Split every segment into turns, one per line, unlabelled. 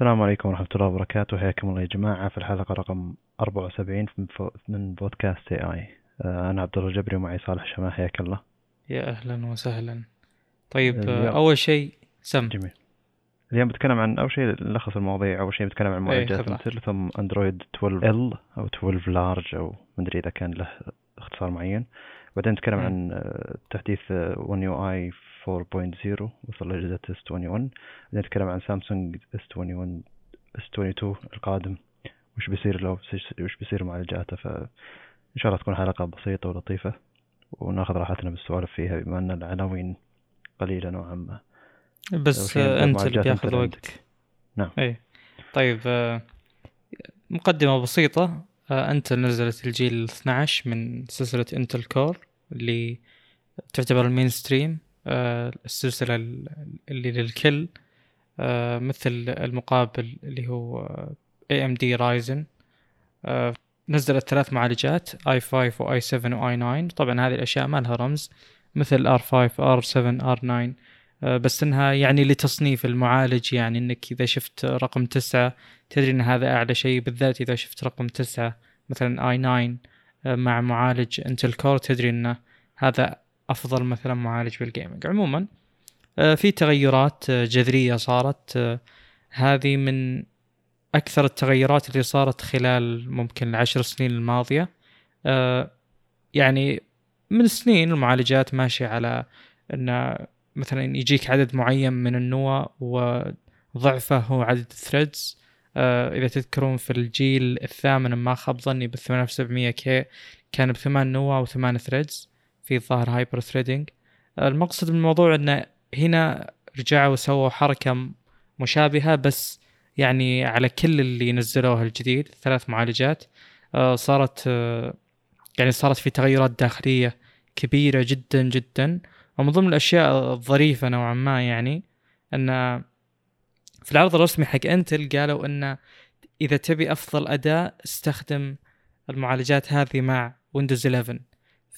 السلام عليكم ورحمة الله وبركاته. حياكم الله يا جماعة. في الحلقة رقم 74 من بودكاست اي اي أنا عبد الله الجبري ومعي صالح شماه حياك الله.
يا أهلا وسهلا. طيب
اليوم-
آه، أول شيء سم.
جميل. اليوم بتكلم عن أول شيء نلخص المواضيع. أول شيء بتكلم عن معالجات
خذ راحتك.
Intel ثم أندرويد 12L أو 12 Large أو مدري إذا كان له اختصار معين. بعدين نتكلم
مم.
عن آه، تحديث One UI 4.0 وصل لأجهزة S21 بعدين نتكلم عن سامسونج S21 S22 القادم وش بيصير له وش بيصير معالجاته فإن شاء الله تكون حلقة بسيطة ولطيفة وناخذ راحتنا بالسوالف فيها بما أن العناوين قليلة نوعا ما.
بس أنت اللي بياخذ وقت.
نعم.
اي طيب آه، مقدمة بسيطة. آه، Intel نزلت الجيل 12 من سلسلة Intel Core اللي تعتبر ال mainstream السلسلة ال- اللي للكل آه، مثل المقابل اللي هو AMD Ryzen نزلت ثلاث معالجات i5 و i7 و i9 طبعا هذه الأشياء ما لها رمز مثل R5 R7 R9 آه، بس إنها يعني لتصنيف المعالج يعني إنك إذا شفت رقم تسعة تدري إن هذا أعلى شيء بالذات إذا شفت رقم تسعة مثلا i9 آه، مع معالج Intel Core تدري ان هذا أفضل مثلا معالج بال gaming عموما آه، في تغيرات آه، جذرية صارت آه، هذه من أكثر التغيرات اللي صارت خلال ممكن العشر سنين الماضية. آه، يعني من سنين المعالجات ماشية على إن مثلا يجيك عدد معين من النوى وضعفه هو عدد ال threads إذا تذكرون في الجيل الثامن ما خاب ظني بال 8700K كان بثمان نوى وثمان threads في ظاهر hyper threading المقصد من الموضوع انه هنا رجعوا وسووا حركة م- مشابهة بس يعني على كل اللي نزلوها الجديد ثلاث معالجات. آه صارت آه يعني صارت في تغيرات داخلية كبيرة جدا جدا. ومن ضمن الأشياء الظريفة نوعا ما يعني إن في العرض الرسمي حق Intel قالوا إن إذا تبي أفضل اداء استخدم المعالجات هذه مع ويندوز 11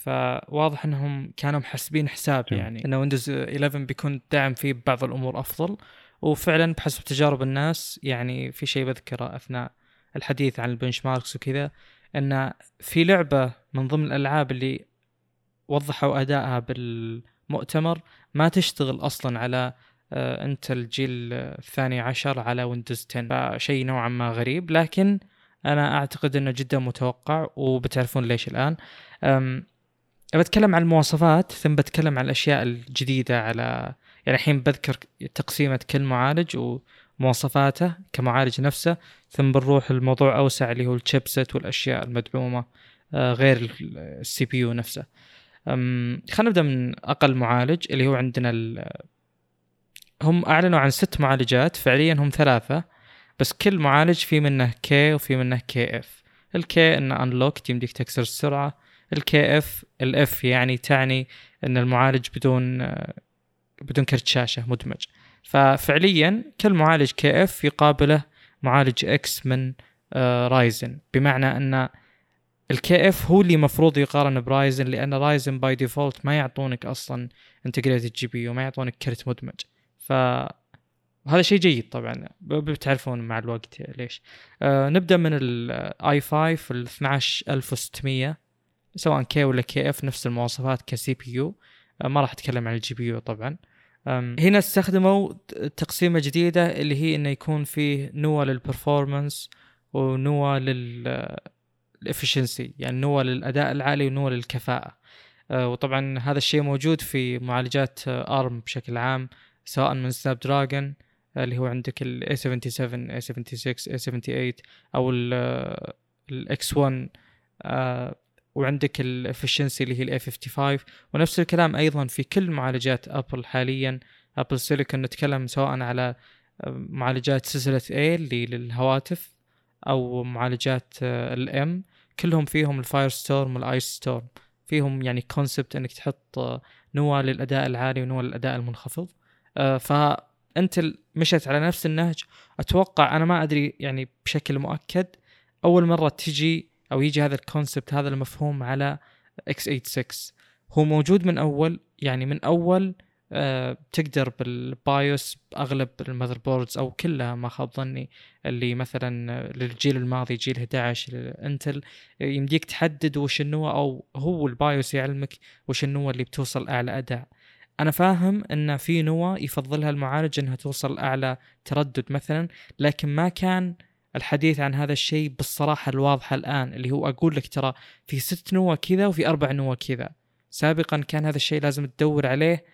فواضح إنهم كانوا محسبين حساب
جميل.
يعني ان ويندوز 11 بيكون دعم فيه بعض الأمور أفضل. وفعلا بحسب تجارب الناس يعني في شيء بذكره أثناء الحديث عن ال benchmarks وكذا إن في لعبة من ضمن الألعاب اللي وضحوا أدائها بالمؤتمر ما تشتغل أصلا على آه، انت الجيل الثاني عشر على ويندوز 10 فشيء نوعا ما غريب. لكن أنا أعتقد إنه جدا متوقع وبتعرفون ليش الآن. بتكلم عن المواصفات ثم بتكلم عن الأشياء الجديدة على يعني الحين بذكر تقسيمة كل معالج ومواصفاته كمعالج نفسه ثم بنروح الموضوع أوسع اللي هو الشيبسет والأشياء المدعومة آه، غير ال CPU نفسه خلينا نبدأ من أقل معالج اللي هو عندنا. هم أعلنوا عن ست معالجات فعليا هم ثلاثة بس كل معالج في منه K وفي منه KF ال K إنه unlock يمديك تكسر السرعة ال KF ال F يعني تعني إن المعالج بدون بدون كرت شاشة مدمج. ففعليا كل معالج KF يقابله معالج X من آه، Ryzen. بمعنى إن ال KF هو اللي مفروض يقارن ب Ryzen لأن Ryzen by default ما يعطونك أصلا integrated GPU ما يعطونك كرت مدمج. ف هذا شيء جيد طبعا. بتعرفون مع الوقت ليش. آه نبدأ من ال i5 ال 12600 سواء K ولا KF نفس المواصفات ك CPU آه ما راح أتكلم عن ال GPU طبعا. هنا استخدموا تقسيمة جديدة اللي هي إنه يكون فيه نوى لل performance ونوى لل الـ efficiency يعني نوى للأداء العالي ونوى للكفاءة. آه، وطبعا هذا الشيء موجود في معالجات ARM بشكل عام سواء من Snapdragon اللي هو عندك ال A77 A76 A78 أو ال X1 آه، وعندك ال efficiency اللي هي ال A55 ونفس الكلام أيضا في كل معالجات ابل حاليا. Apple Silicon نتكلم سواء على آه، معالجات سلسلة A اللي للهواتف أو معالجات ال M كلهم فيهم ال Firestorm وال Icestorm فيهم يعني concept إنك تحط آه، نوى للأداء العالي ونوى للأداء المنخفض. آه، فأنت مشيت على نفس النهج. أتوقع أنا ما أدري يعني بشكل مؤكد أول مرة تجي أو يجي هذا ال concept هذا المفهوم على x86 هو موجود من أول يعني من أول آه، تقدر بال BIOS باغلب ال motherboards أو كلها ما خاب ظني اللي مثلا للجيل الماضي جيل 11 إنتل يمديك تحدد وش النوى أو هو ال BIOS يعلمك وش النوى اللي بتوصل أعلى أداء. أنا فاهم إن في نوى يفضلها المعالج إنها توصل أعلى تردد مثلا لكن ما كان الحديث عن هذا الشيء بالصراحة الواضحة الآن اللي هو أقول لك ترى في ست نوى كذا وفي أربع نوى كذا. سابقا كان هذا الشيء لازم تدور عليه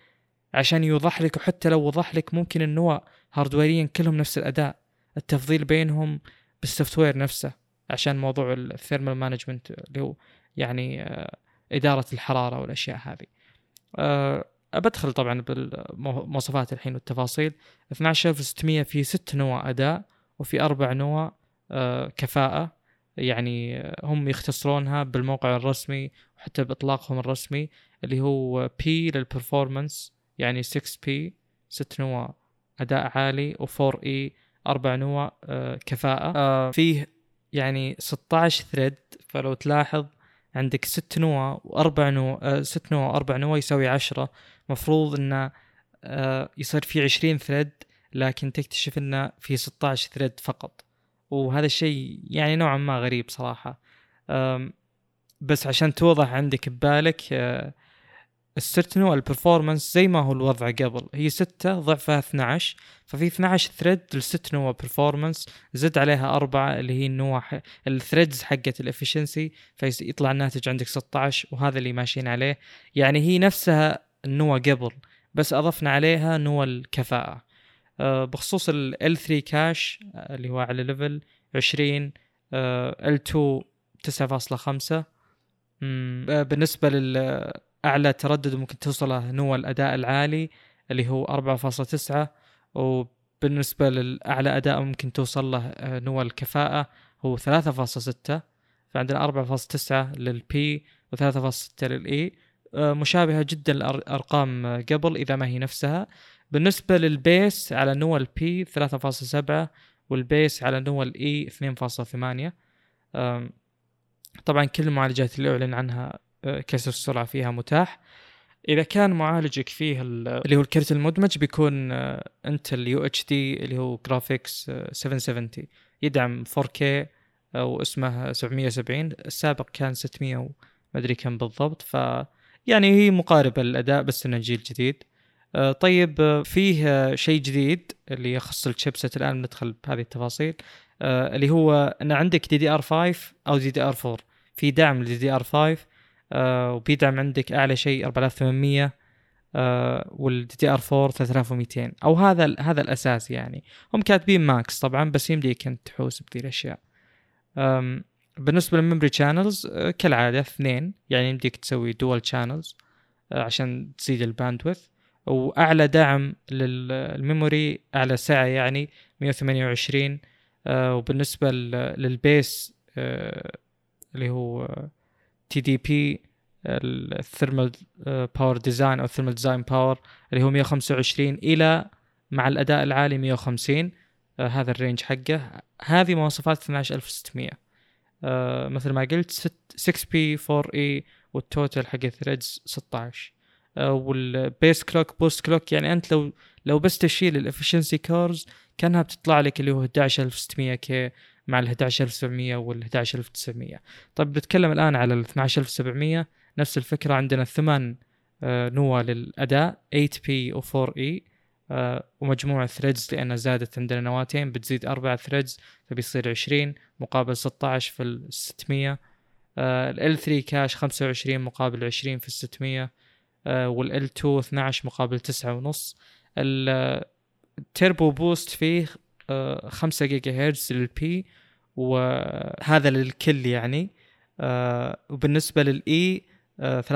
عشان يوضح لك وحتى لو وضح لك ممكن النوى hardware يا كلهم نفس الأداء. التفضيل بينهم بال software نفسه عشان موضوع ال thermal management اللي هو يعني آه، إدارة الحرارة والأشياء هذه. أه بدخل طبعا بالمواصفات الحين والتفاصيل. 12600 في ست نوى أداء. وفي أربع نوى أه كفاءة. يعني هم يختصرونها بالموقع الرسمي وحتى بإطلاقهم الرسمي اللي هو P لل performance يعني 6 P ست نوى أداء عالي و4 E أربع نوى آه كفاءة. آه فيه يعني 16 thread فلو تلاحظ عندك ست نوى وأربع نوى آه ست نوى وأربع نوى يساوي عشرة. مفروض إنه آه يصير في 20 thread لكن تكتشف إنه في 16 thread فقط. وهذا الشيء يعني نوعا ما غريب صراحة. بس عشان توضح عندك ببالك آه الست نوى ال performance زي ما هو الوضع قبل. هي 6 ضعفها 12 ففي 12 thread للست نوى performance زد عليها أربعة اللي هي النوى ال threads حقت ال efficiency فيطلع الناتج عندك 16 وهذا اللي ماشيين عليه. يعني هي نفسها النوع قبل بس أضفنا عليها نوع الكفاءة. أه بخصوص ال L3 كاش اللي هو على ليفل 20 أه L2 9.5 بالنسبة لل أعلى تردد ممكن توصله نوع الأداء العالي اللي هو 4.9 وبالنسبة للأعلى أداء ممكن توصل له آه، نوع الكفاءة هو 3.6 فعندنا 4.9 لل P و3.6 لل E مشابهة جدا الارقام قبل إذا ما هي نفسها. بالنسبة لل base على نوى ال P 3.7 وال base على نوى ال E 2.8 طبعا كل المعالجات اللي أعلن عنها كسر السرعة فيها متاح. إذا كان معالجك فيه اللي هو الكرت المدمج بيكون Intel UHD اللي هو graphics 770 يدعم 4K أو اسمه 770 السابق كان 600 وما أدري كم بالضبط. ف يعني هي مقاربة للأداء بس إنه جيل جديد. طيب آه، فيه شيء جديد اللي يخص ال chipset الآن ندخل بهذه التفاصيل آه، اللي هو أن عندك دي دي ار 5 أو دي دي ار 4 في دعم ل DDR5 آه وبيدعم عندك أعلى شيء 4800 آه وال DDR4 3200 أو هذا هذا الأساس يعني. هم كاتبين max طبعا بس يمديك أنت تحوس بذي الأشياء. بالنسبة لل memory channels آه كالعادة اثنين. يعني يمديك تسوي dual channels آه عشان تزيد ال bandwidth وأعلى دعم لل memory اعلى سعة يعني 128 آه وبالنسبة لل base آه اللي هو TDP ال thermal power design أو ال thermal design power اللي هو 125 إلى مع الأداء العالي 150 آه هذا ال range حقه. هذه مواصفات 12600 آه مثل ما قلت 6 P 4 E وال total حق ال threads 16 آه وال base clock boost clock يعني أنت لو لو بس تشيل ال efficiency cores كأنها بتطلع لك اللي هو 11600 K مع ال 11700 وال 11900 طيب بتكلم الآن على ال 12700 نفس الفكرة. عندنا ثمان آه، نواه للأداء 8P و 4E آه، ومجموع threads لأن زادت عندنا نواتين. بتزيد أربع threads فبيصير 20 مقابل 16 في ال 600 ال L3 cache 25 مقابل 20 في ال 600 وال L2 12 مقابل 9 ونص. ال turbo boost فيه 5 جيجا هرتز لل P وهذا للكل يعني. آه وبالنسبة لل E آه 3.8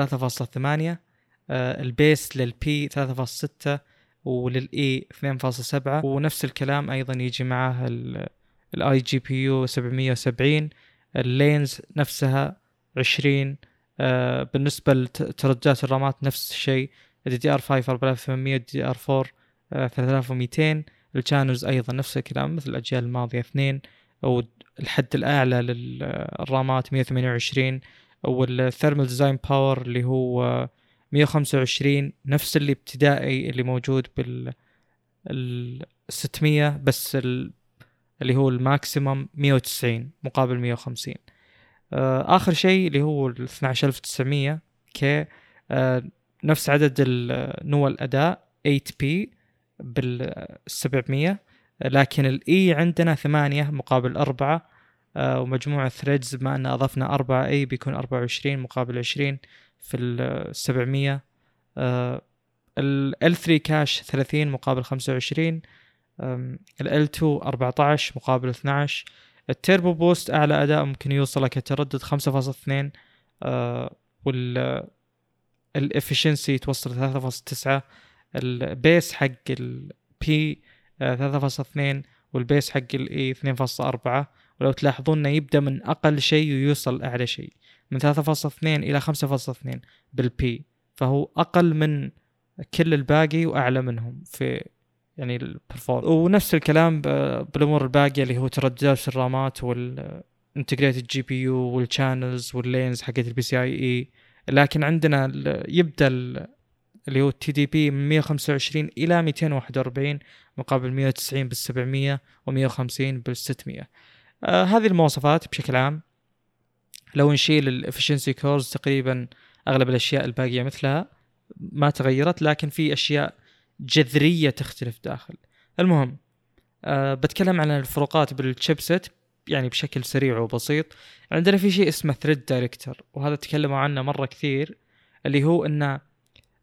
آه ال base لل P 3.6 ولل E 2.7 ونفس الكلام أيضا يجي معاه ال iGPU 770 ال lanes نفسها 20 آه بالنسبة لترددات الرامات نفس الشيء. DDR 5 4800 DDR 4 3200 ال channels أيضا نفس الكلام مثل الأجيال الماضية اثنين. أو الحد الأعلى للرامات 128 وال thermal design power اللي هو 125 نفس اللي ابتدائي اللي موجود بال ال 600 بس ال... اللي هو ال maximum 190 مقابل 150 آه، آخر شيء اللي هو ال 12900 K آه، نفس عدد نوى الأداء 8 P بال 700 لكن ال E عندنا 8 مقابل 4 آه، ومجموع ال threads بما أن أضفنا 4 E بيكون 24 مقابل 20 في ال 700 ال L3 cache 30 مقابل 25 ال L2 14 مقابل 12 ال turbo boost أعلى أداء ممكن يوصل كتردد 5.2 آه وال ال efficiency توصل 3.9 ال base حق ال P 3.2 وال base حق ال E 2.4 ولو تلاحظون إنه يبدأ من أقل شيء ويوصل أعلى شيء من 3.2 إلى 5.2 بال P فهو أقل من كل الباقي وأعلى منهم في يعني ال perform ونفس الكلام بالأمور الباقية اللي هو ترددات الرامات وال integrated GPU وال channels وال lanes حقت ال PCIe لكن عندنا يبدأ اللي هو ال TDP من 125 إلى 241 مقابل 190 بال 700 و150 بال 600 آه هذه المواصفات بشكل عام. لو نشيل ال efficiency cores تقريبا أغلب الأشياء الباقية مثلها ما تغيرت لكن في أشياء جذرية تختلف داخل. المهم أه بتكلم عن الفروقات بال chipset يعني بشكل سريع وبسيط. عندنا في شيء اسمه thread director وهذا تكلموا عنه مرة كثير اللي هو انه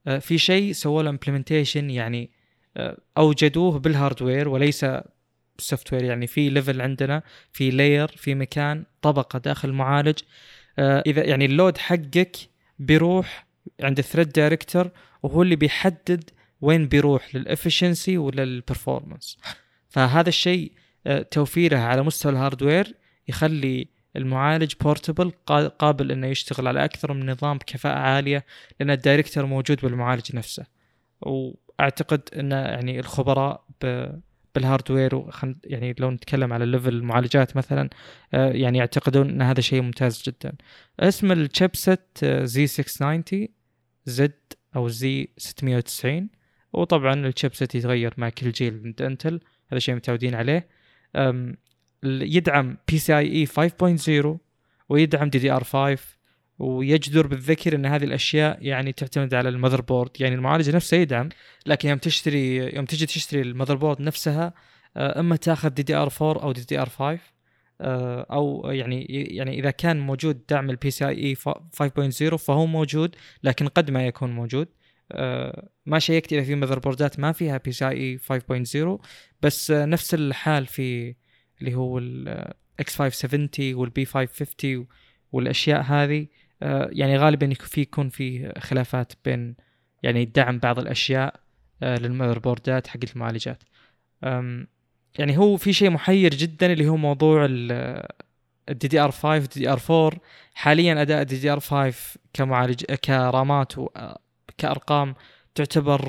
أه في شيء سووا له implementation يعني أه أوجدوه بال hardware وليس بال software يعني في level عندنا في layer في مكان طبقة داخل المعالج آه، إذا يعني ال load حقك بيروح عند ال thread director وهو اللي بيحدد وين بيروح لل efficiency ولا لل performance فهذا الشيء آه، توفيره على مستوى ال hardware يخلي المعالج portable قابل إنه يشتغل على أكثر من نظام بكفاءة عالية لأن ال director موجود بالمعالج نفسه. وأعتقد ان يعني الخبراء بال hardware يعني لو نتكلم على level المعالجات مثلا آه، يعني يعتقدون إن هذا شيء ممتاز جدا. اسم ال chipset Z 690 زد أو Z 690 وطبعا ال chipset يتغير مع كل جيل من Intel هذا شيء متعودين عليه. يدعم PCIe 5.0 ويدعم DDR 5 ويجدر بالذكر إن هذه الأشياء يعني تعتمد على ال motherboard يعني المعالج نفسه يدعم لكن يوم تشتري يوم تجي تشتري ال motherboard نفسها آه، إما تاخذ دي دي ار 4 أو دي دي ار 5 أو يعني يعني إذا كان موجود دعم ال PCI 5.0 فهو موجود لكن قد ما يكون موجود. ما check ت إذا في motherboard ات ما فيها PCI 5.0 بس نفس الحال في اللي هو ال X 570 وال B 550 والأشياء هذه آه، يعني غالبا في يكون في خلافات بين يعني دعم بعض الأشياء آه، لل motherboard ات حق المعالجات. يعني هو في شيء محير جدا اللي هو موضوع ال DDR 5 DDR 4 حاليا أداء ال DDR 5 كمعالج كرامات كأرقام تعتبر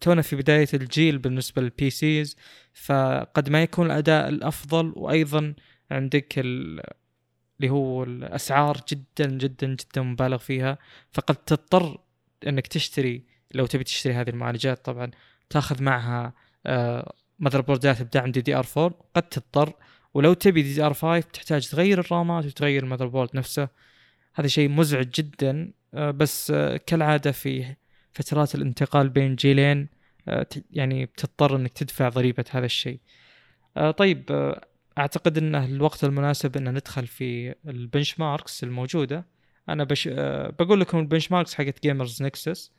تونا في بداية الجيل بالنسبة لل PCs فقد ما يكون الأداء الأفضل وأيضا عندك اللي هو الأسعار جدا جدا جدا مبالغ فيها فقد تضطر إنك تشتري لو تبي تشتري هذه المعالجات طبعا تأخذ معها آه، board ات بدعم DDR 4 قد تضطر. ولو تبي DDR 5 تحتاج تغير الرامات وتغير ال motherboard نفسه. هذا شيء مزعج جدا. آه، بس آه، كالعادة في فترات الانتقال بين جيلين يعني بتضطر إنك تدفع ضريبة هذا الشيء. طيب أعتقد انه الوقت المناسب إن ندخل في ال benchmarks الموجودة. أنا بش... بقول لكم ال benchmarks حقت Gamers Nexus.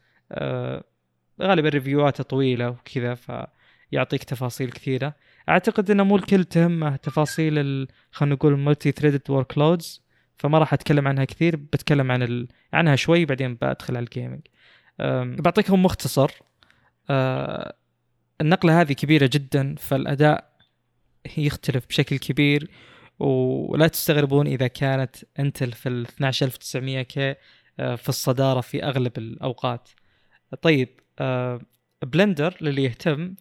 غالبا review هاته طويلة وكذا فيعطيك تفاصيل كثيرة. أعتقد ان مو الكل تهمه تفاصيل ال... خلينا نقول ال multi threaded workloads فما راح أتكلم عنها كثير بتكلم عن ال... عنها شوي بعدين بدخل على ال gaming بعطيكم مختصر. النقلة هذه كبيرة جدا فالأداء يختلف بشكل كبير ولا تستغربون إذا كانت Intel في ال 12900 K في الصدارة في أغلب الأوقات. طيب Blender للي يهتم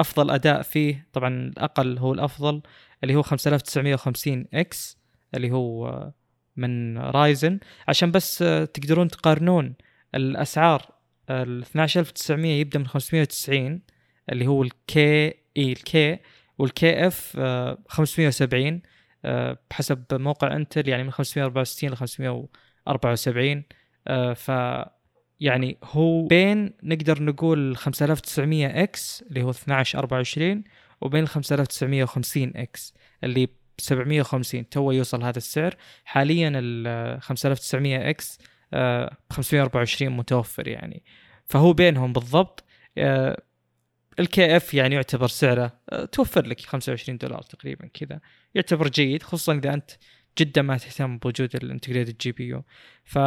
أفضل أداء فيه طبعا الأقل هو الأفضل اللي هو 5950 X. اللي هو من Ryzen عشان بس تقدرون تقارنون الأسعار. ال 12900 يبدأ من 590 اللي هو ال K اي ال K وال KF 570 آه، بحسب موقع انتل يعني من 564 ل 574 آه، ف يعني هو بين نقدر نقول 5900 X اللي هو 12 24 وبين 5950 X اللي 750 تو يوصل هذا السعر. حاليا ال 5900 X ب 524 متوفر يعني. فهو بينهم بالضبط آه، ال KF يعني يعتبر سعره آه، توفر لك 25 دولار تقريبا كذا. يعتبر جيد خصوصا إذا أنت جدا ما تهتم بوجود ال integrated GPU ف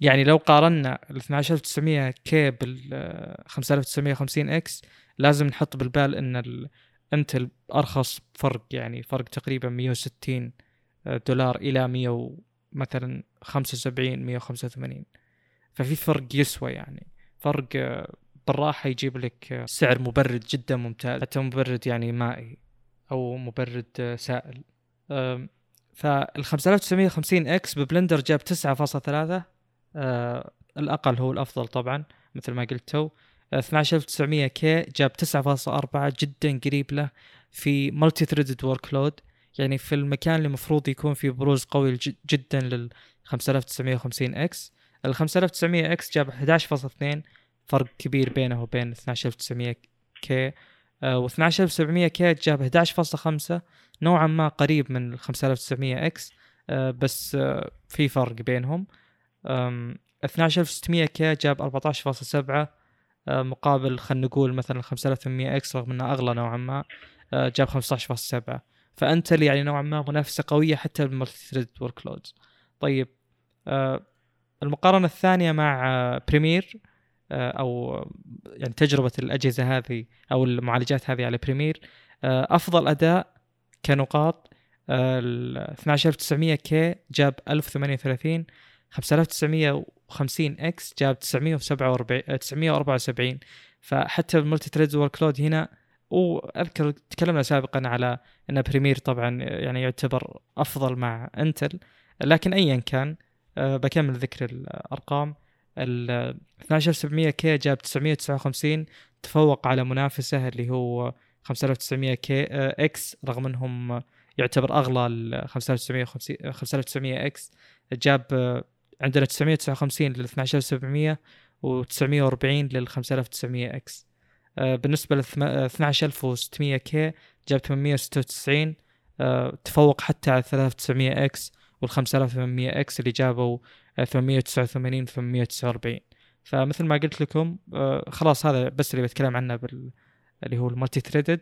يعني لو قارنا ال 12900 K بال 5950 X لازم نحط بالبال إن الانتل أرخص فرق يعني فرق تقريبا 160 دولار إلى 100 مثلا 75 185 ففي فرق يسوى يعني. فرق بالراحة يجيب لك سعر مبرد جدا ممتاز. حتى مبرد يعني مائي أو مبرد سائل. فال 5950 X ب Blender جاب 9.3 آه، الأقل هو الأفضل طبعا مثل ما قلت تو. 12900 K جاب 9.4 جدا قريب له في multi-threaded workload يعني في المكان اللي المفروض يكون فيه بروز قوي جدا لل 5950 X. ال 5900 X جاب 11.2 فرق كبير بينه وبين 12900 K. و 12700 K جاب 11.5 نوعا ما قريب من ال 5900 X آه، بس آه، في فرق بينهم. 12600 K جاب 14.7 آه، مقابل خلينا نقول مثلا 5800 X رغم إنه أغلى نوعا ما جاب 15.7 فانتل يعني نوعا ما منافسة قوية حتى بال multi-thread work طيب المقارنة الثانية مع Premiere أو يعني تجربة الأجهزة هذه أو المعالجات هذه على Premiere أفضل أداء كنقاط ال 12900 K جاب 1038 5950 X جاب 947 974 فحتى ال multi-threads workload هنا وأذكر تكلمنا سابقا على إن Premiere طبعا يعني يعتبر أفضل مع إنتل. لكن ايا كان أه بكمل ذكر الأرقام. ال 12700 K جاب 959 تفوق على منافسه اللي هو 5900 K X رغم إنهم يعتبر أغلى ال 5950 5900 X. جاب عندنا 959 لل 12700 و940 لل 5900 X. بالنسبة لل 12600 K جاب 896 آه، تفوق حتى على 3900 X وال 5800 X اللي جابوا 889 849 فمثل ما قلت لكم آه، خلاص هذا بس اللي بتكلم عنه بال اللي هو ال multi-threaded.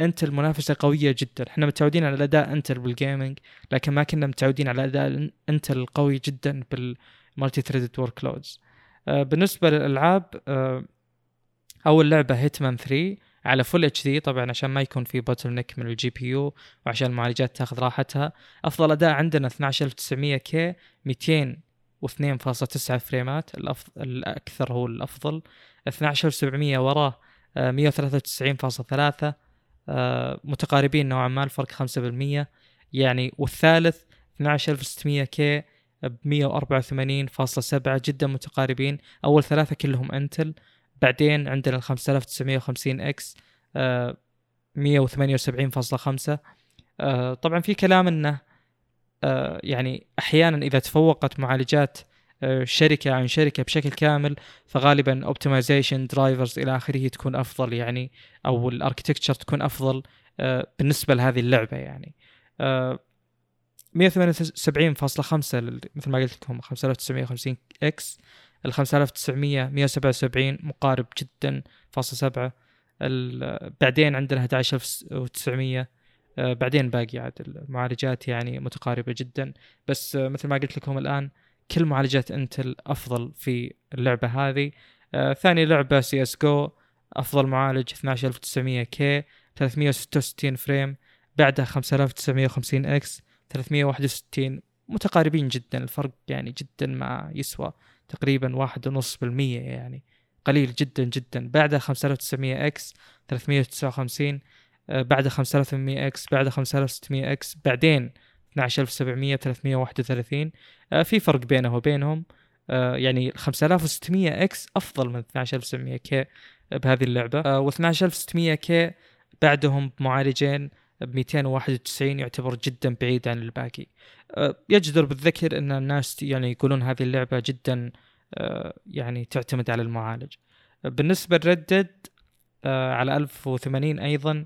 انتل منافسة قوية جدا. إحنا متعودين على اداء انتل بال gaming لكن ما كنا متعودين على اداء انتل القوي جدا بال multi-threaded workloads بالنسبة للألعاب آه، أول لعبة Hitman 3 على full HD طبعا عشان ما يكون في bottleneck من ال GPU وعشان المعالجات تاخذ راحتها. أفضل أداء عندنا 12900 K 202.9 فريمات. الأفضل الأكثر هو الأفضل. 12700 وراه 193.3 آه، متقاربين نوعا ما الفرق 5% يعني والثالث 12600 K ب 184.7 جدا متقاربين. أول ثلاثة كلهم أنتل. بعدين عندنا ال 5950 X 178.5 آه، طبعا في كلام إنه آه، يعني أحيانا إذا تفوقت معالجات آه، شركة عن شركة بشكل كامل فغالبا optimization drivers إلى آخره تكون أفضل يعني أو ال architecture تكون أفضل آه، بالنسبة لهذه اللعبة يعني. 178.5 مثل ما قلت لكم 5950 X. ال 5900 177 مقارب جدا فاصلة سبعة. بعدين عندنا 11900 بعدين باقي عاد المعالجات يعني متقاربة جدا. بس مثل ما قلت لكم الآن كل معالجات انتل أفضل في اللعبة هذه. آه ثاني لعبة سي إس جو أفضل معالج 12900 K 366 frame بعدها 5950 X 361 متقاربين جدا الفرق يعني جدا ما يسوى تقريبا واحد ونص بالمية يعني قليل جدا جدا. بعدها 5900 X 359 آه بعدها 5800 X بعدها 5600 X. بعدين 12700 331 آه، في فرق بينه وبينهم. آه يعني 5600 X أفضل من 12900 K بهذه اللعبة. آه و 12600 كي بعدهم بمعالجين ب 291 يعتبر جدا بعيد عن الباقي. يجدر بالذكر أن الناس يعني يقولون هذه اللعبة جدا يعني تعتمد على المعالج. بالنسبة لردد على 1080 أيضا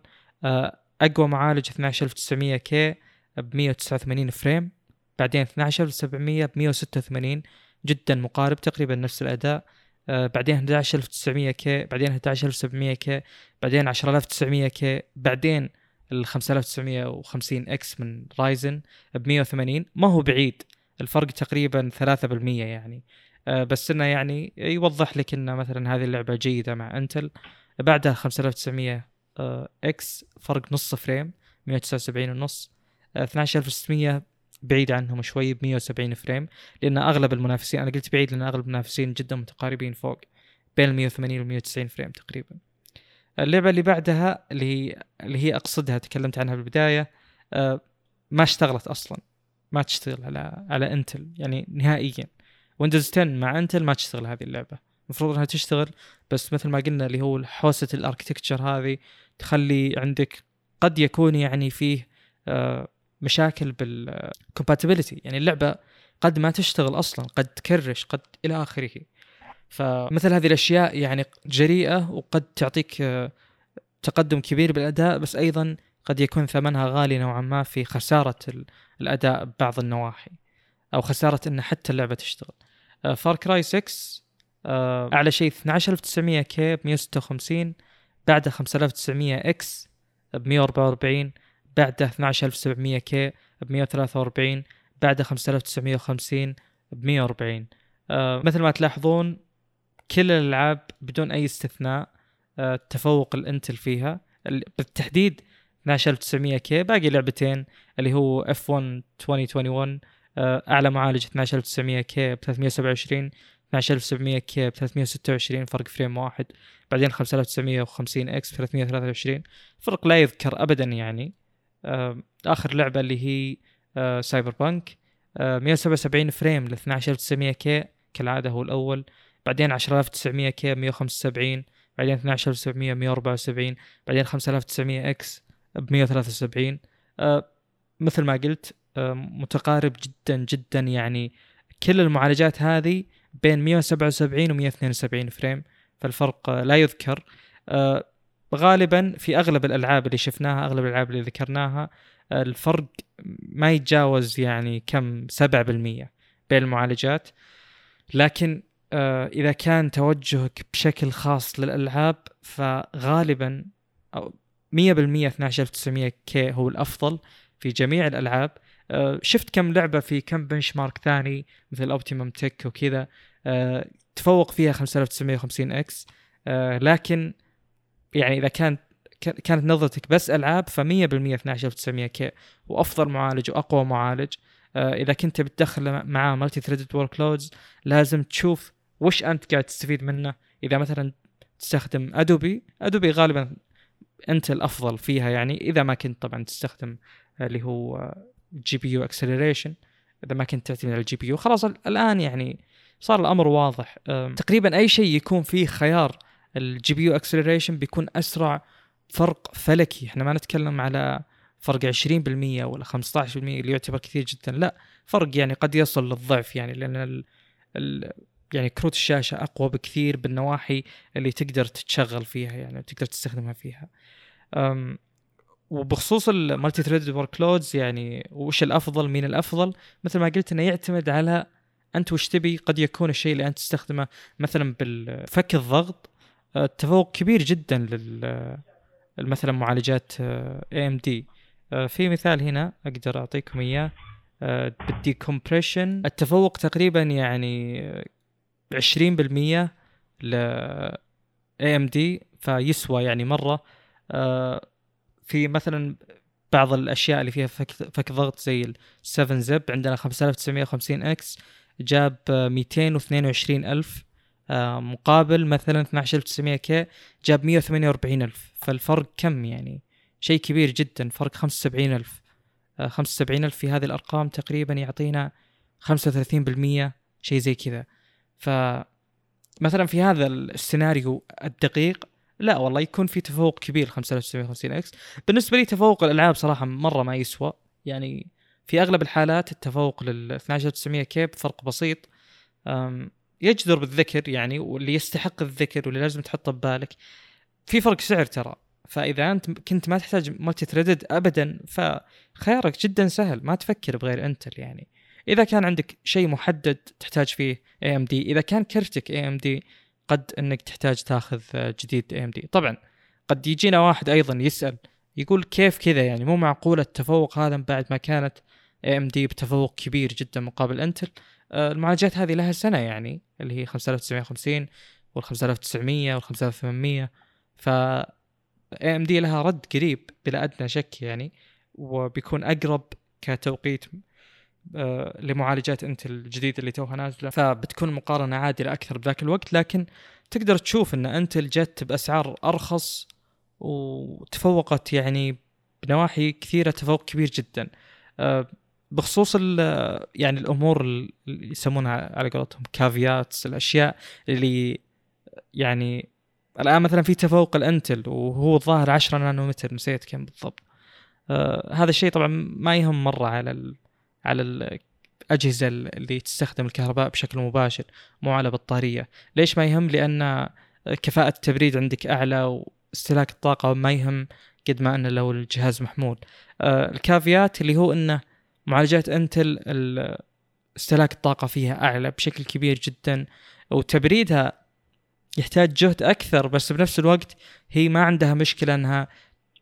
أقوى معالج 12900 كي ب 189 فريم بعدين 12700 ب 186 جدا مقارب تقريبا نفس الأداء. آه بعدين 11900 K بعدين 11700 K بعدين 10900 K بعدين ال 5950 X من Ryzen ب 180 ما هو بعيد الفرق تقريبا 3% يعني. آه بس إنه يعني يوضح لك ان مثلا هذه اللعبة جيدة مع Intel. بعدها 5900 آه X فرق نص frame 179 ونص. 12600 بعيد عنهم شوي ب 170 frame لأن أغلب المنافسين أنا قلت بعيد لأن أغلب المنافسين جدا متقاربين فوق بين ال 180 وال 190 frame تقريبا. اللعبة اللي بعدها اللي هي اللي هي أقصدها تكلمت عنها بالبداية آه ما اشتغلت أصلا ما تشتغل على على Intel يعني نهائيا. Windows 10 مع Intel ما تشتغل هذه اللعبة. المفروض إنها تشتغل بس مثل ما قلنا اللي هو حوسة ال architecture هذه تخلي عندك قد يكون يعني فيه آه مشاكل بال compatibility يعني اللعبة قد ما تشتغل أصلا قد ت crash قد إلى آخره. فمثل هذه الأشياء يعني جريئة وقد تعطيك آه، تقدم كبير بالأداء بس أيضا قد يكون ثمنها غالي نوعا ما في خسارة الأداء ببعض النواحي أو خسارة إن حتى اللعبة تشتغل. Far Cry 6 أعلى شيء 12900 K ب 156 بعده 5900 X ب 144 بعده 12700 K ب 143 بعده 5950 ب 140 آه مثل ما تلاحظون كل الألعاب بدون أي استثناء آه تفوق ال Intel فيها. بالتحديد 12900 K باقي لعبتين اللي هو F1 2021 آه أعلى معالج 12900 K ب 327 12700 K ب 326 فرق frame واحد بعدين 5950 X 323 فرق لا يذكر ابدا يعني. آخر لعبة اللي هي Cyberpunk 177 frame ل 12900 K كالعادة هو الأول. بعدين 10900 K 175 بعدين 12700 174 بعدين 5900 X ب 173 أه مثل ما قلت متقارب جدا جدا يعني كل المعالجات هذه بين 177 و 172 فريم. فالفرق لا يذكر. غالبا في أغلب الألعاب اللي شفناها أغلب الألعاب اللي ذكرناها الفرق ما يتجاوز يعني كم 7% بين المعالجات. لكن آه، إذا كان توجهك بشكل خاص للألعاب فغالبا أو 100% 12900 K هو الأفضل في جميع الألعاب. آه، شفت كم لعبة في كم benchmark ثاني مثل Optimum Tech وكذا. آه، تفوق فيها 5950 X. لكن يعني إذا كانت كانت نظرتك بس ألعاب ف 100% 12900 K وأفضل معالج وأقوى معالج. آه إذا كنت بتدخل معاه multi-threaded workloads لازم تشوف وش أنت قاعد تستفيد منه. إذا مثلا تستخدم Adobe Adobe غالبا Intel الافضل فيها يعني. إذا ما كنت طبعا تستخدم اللي هو GPU acceleration إذا ما كنت تعتمد على ال GPU خلاص الآن يعني صار الأمر واضح. تقريبا أي شيء يكون فيه خيار ال GPU acceleration بيكون أسرع فرق فلكي. إحنا ما نتكلم على فرق 20% ولا 15% اللي يعتبر كثير جدا. لا فرق يعني قد يصل للضعف يعني لأن ال ال يعني كروت الشاشة أقوى بكثير بالنواحي اللي تقدر تتشغل فيها يعني تقدر تستخدمها فيها. أم وبخصوص ال multi-thread workloads يعني وش الأفضل مين الأفضل؟ مثل ما قلت إنه يعتمد على أنت وش تبي. قد يكون الشيء اللي أنت تستخدمه مثلا بالفك الضغط التفوق كبير جدا لل مثلا معالجات AMD في مثال هنا أقدر أعطيكم إياه آه، بال decompression التفوق تقريبا يعني 20% ل AMD فيسوى يعني مرة. آه، في مثلا بعض الأشياء اللي فيها فك, فك ضغط زي ال 7-Zip عندنا 5950 X جاب 222 ألف. آه، مقابل مثلا 12900 K جاب 148 ألف. فالفرق كم يعني؟ شيء كبير جدا فرق 75 ألف. 75 ألف في هذه الأرقام تقريبا يعطينا 35% شيء زي كذا. ف مثلا في هذا السيناريو الدقيق لا والله يكون في تفوق كبير 5950 إكس. بالنسبة لي تفوق الألعاب صراحة مرة ما يسوى. يعني في أغلب الحالات التفوق لل 12900 كيب فرق بسيط. يجدر بالذكر يعني واللي يستحق الذكر واللي لازم تحطه ببالك. في فرق سعر ترى. فإذا أنت كنت ما تحتاج multi-threaded ابدا فخيارك جدا سهل. ما تفكر بغير Intel يعني. إذا كان عندك شيء محدد تحتاج فيه AMD إذا كان كرتك AMD قد إنك تحتاج تاخذ جديد AMD طبعا قد يجينا واحد أيضا يسأل يقول كيف كذا يعني؟ مو معقول التفوق هذا بعد ما كانت AMD بتفوق كبير جدا مقابل Intel المعالجات هذه لها سنة يعني اللي هي 5950 وال 5900 وال 5800 ف AMD لها رد قريب بلا أدنى شك يعني وبيكون أقرب كتوقيت آه، لمعالجات Intel الجديدة اللي توها نازلة. فبتكون مقارنة عادلة أكثر بذاك الوقت لكن تقدر تشوف إن Intel جت بأسعار أرخص وتفوقت يعني بنواحي كثيرة تفوق كبير جدا. آه، بخصوص يعني الأمور اللي يسمونها على قولتهم كافيات الأشياء اللي يعني الآن مثلا في تفوق الإنتل وهو الظاهر 10 نانومتر نسيت كم بالضبط. آه هذا الشيء طبعا ما يهم مرة على ال على الأجهزة اللي تستخدم الكهرباء بشكل مباشر مو على بطارية. ليش ما يهم؟ لأن كفاءة التبريد عندك أعلى واستهلاك الطاقة ما يهم قد ما انه لو الجهاز محمول. آه ال caveat اللي هو إنه معالجات Intel استهلاك الطاقة فيها أعلى بشكل كبير جدا وتبريدها يحتاج جهد أكثر بس بنفس الوقت هي ما عندها مشكلة إنها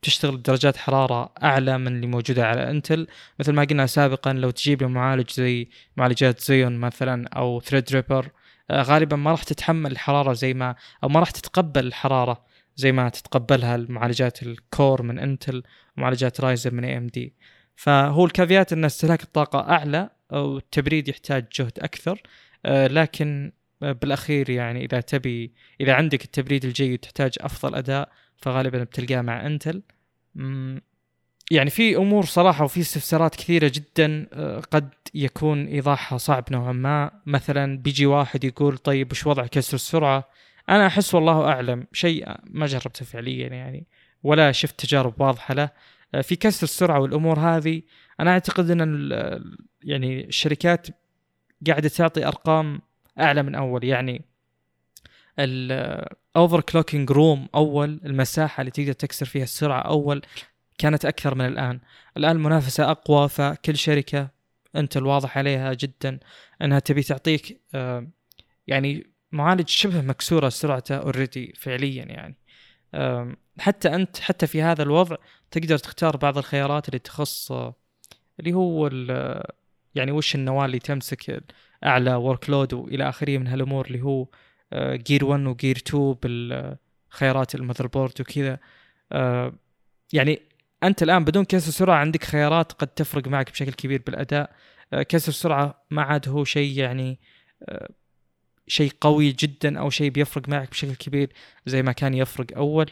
تشتغل بدرجات حرارة أعلى من اللي موجودة على Intel. مثل ما قلنا سابقا لو تجيب معالج زي معالجات Xeon مثلا أو Threadripper آه، غالبا ما راح تتحمل الحرارة زي ما أو ما راح تتقبل الحرارة زي ما تتقبلها المعالجات ال Core من انتل ومعالجات رايزن من اي ام دي فهو ال caveat إن استهلاك الطاقة أعلى والتبريد يحتاج جهد أكثر آه، لكن بالأخير يعني إذا تبي إذا عندك التبريد الجيد تحتاج أفضل أداء فغالبا بتلقاه مع إنتل. يعني في أمور صراحة وفي استفسارات كثيرة جدا آه، قد يكون إيضاحها صعب نوعا ما. مثلا بيجي واحد يقول طيب وش وضع كسر السرعة؟ أنا أحس والله أعلم. شيء ما جربته فعليا يعني ولا شفت تجارب واضحة له. آه، في كسر السرعة والأمور هذه. أنا أعتقد إن يعني الشركات قاعدة تعطي أرقام أعلى من أول. يعني ال overclocking room أول المساحة اللي تقدر تكسر فيها السرعة أول كانت أكثر من الآن. الآن المنافسه أقوى فكل شركة أنت الواضح عليها جدا إنها تبي تعطيك آه، يعني معالج شبه مكسورة سرعته already فعليا يعني. حتى أنت حتى في هذا الوضع تقدر تختار بعض الخيارات اللي تخص آه، اللي هو يعني وش النواة اللي تمسك أعلى workload وإلى آخره من هالأمور اللي هو gear 1 و gear 2 بالخيارات ال motherboard وكذا. آه، يعني أنت الآن بدون كسر سرعة عندك خيارات قد تفرق معك بشكل كبير بالأداء. آه، كسر السرعه ما عاد هو شيء يعني آه، شيء قوي جدا أو شيء بيفرق معك بشكل كبير زي ما كان يفرق أول.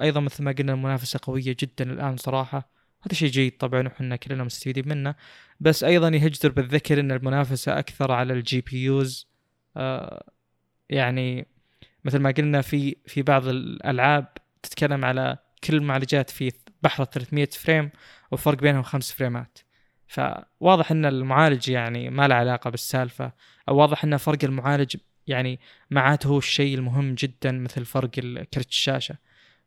أيضا مثل ما قلنا المنافسة قوية جدا الآن صراحة. هذا شيء جيد طبعا وحنا كلنا مستفيدين منه. بس أيضا يجدر بالذكر إن المنافسة أكثر على ال GPUs يعني مثل ما قلنا في في بعض الألعاب تتكلم على كل المعالجات في بحر 300 frame وفرق بينهم خمس فريمات. فواضح إن المعالج يعني ما له علاقة بالسالفة أو واضح إن فرق المعالج يعني ما عاد هو الشيء المهم جدا مثل فرق كرت الشاشة.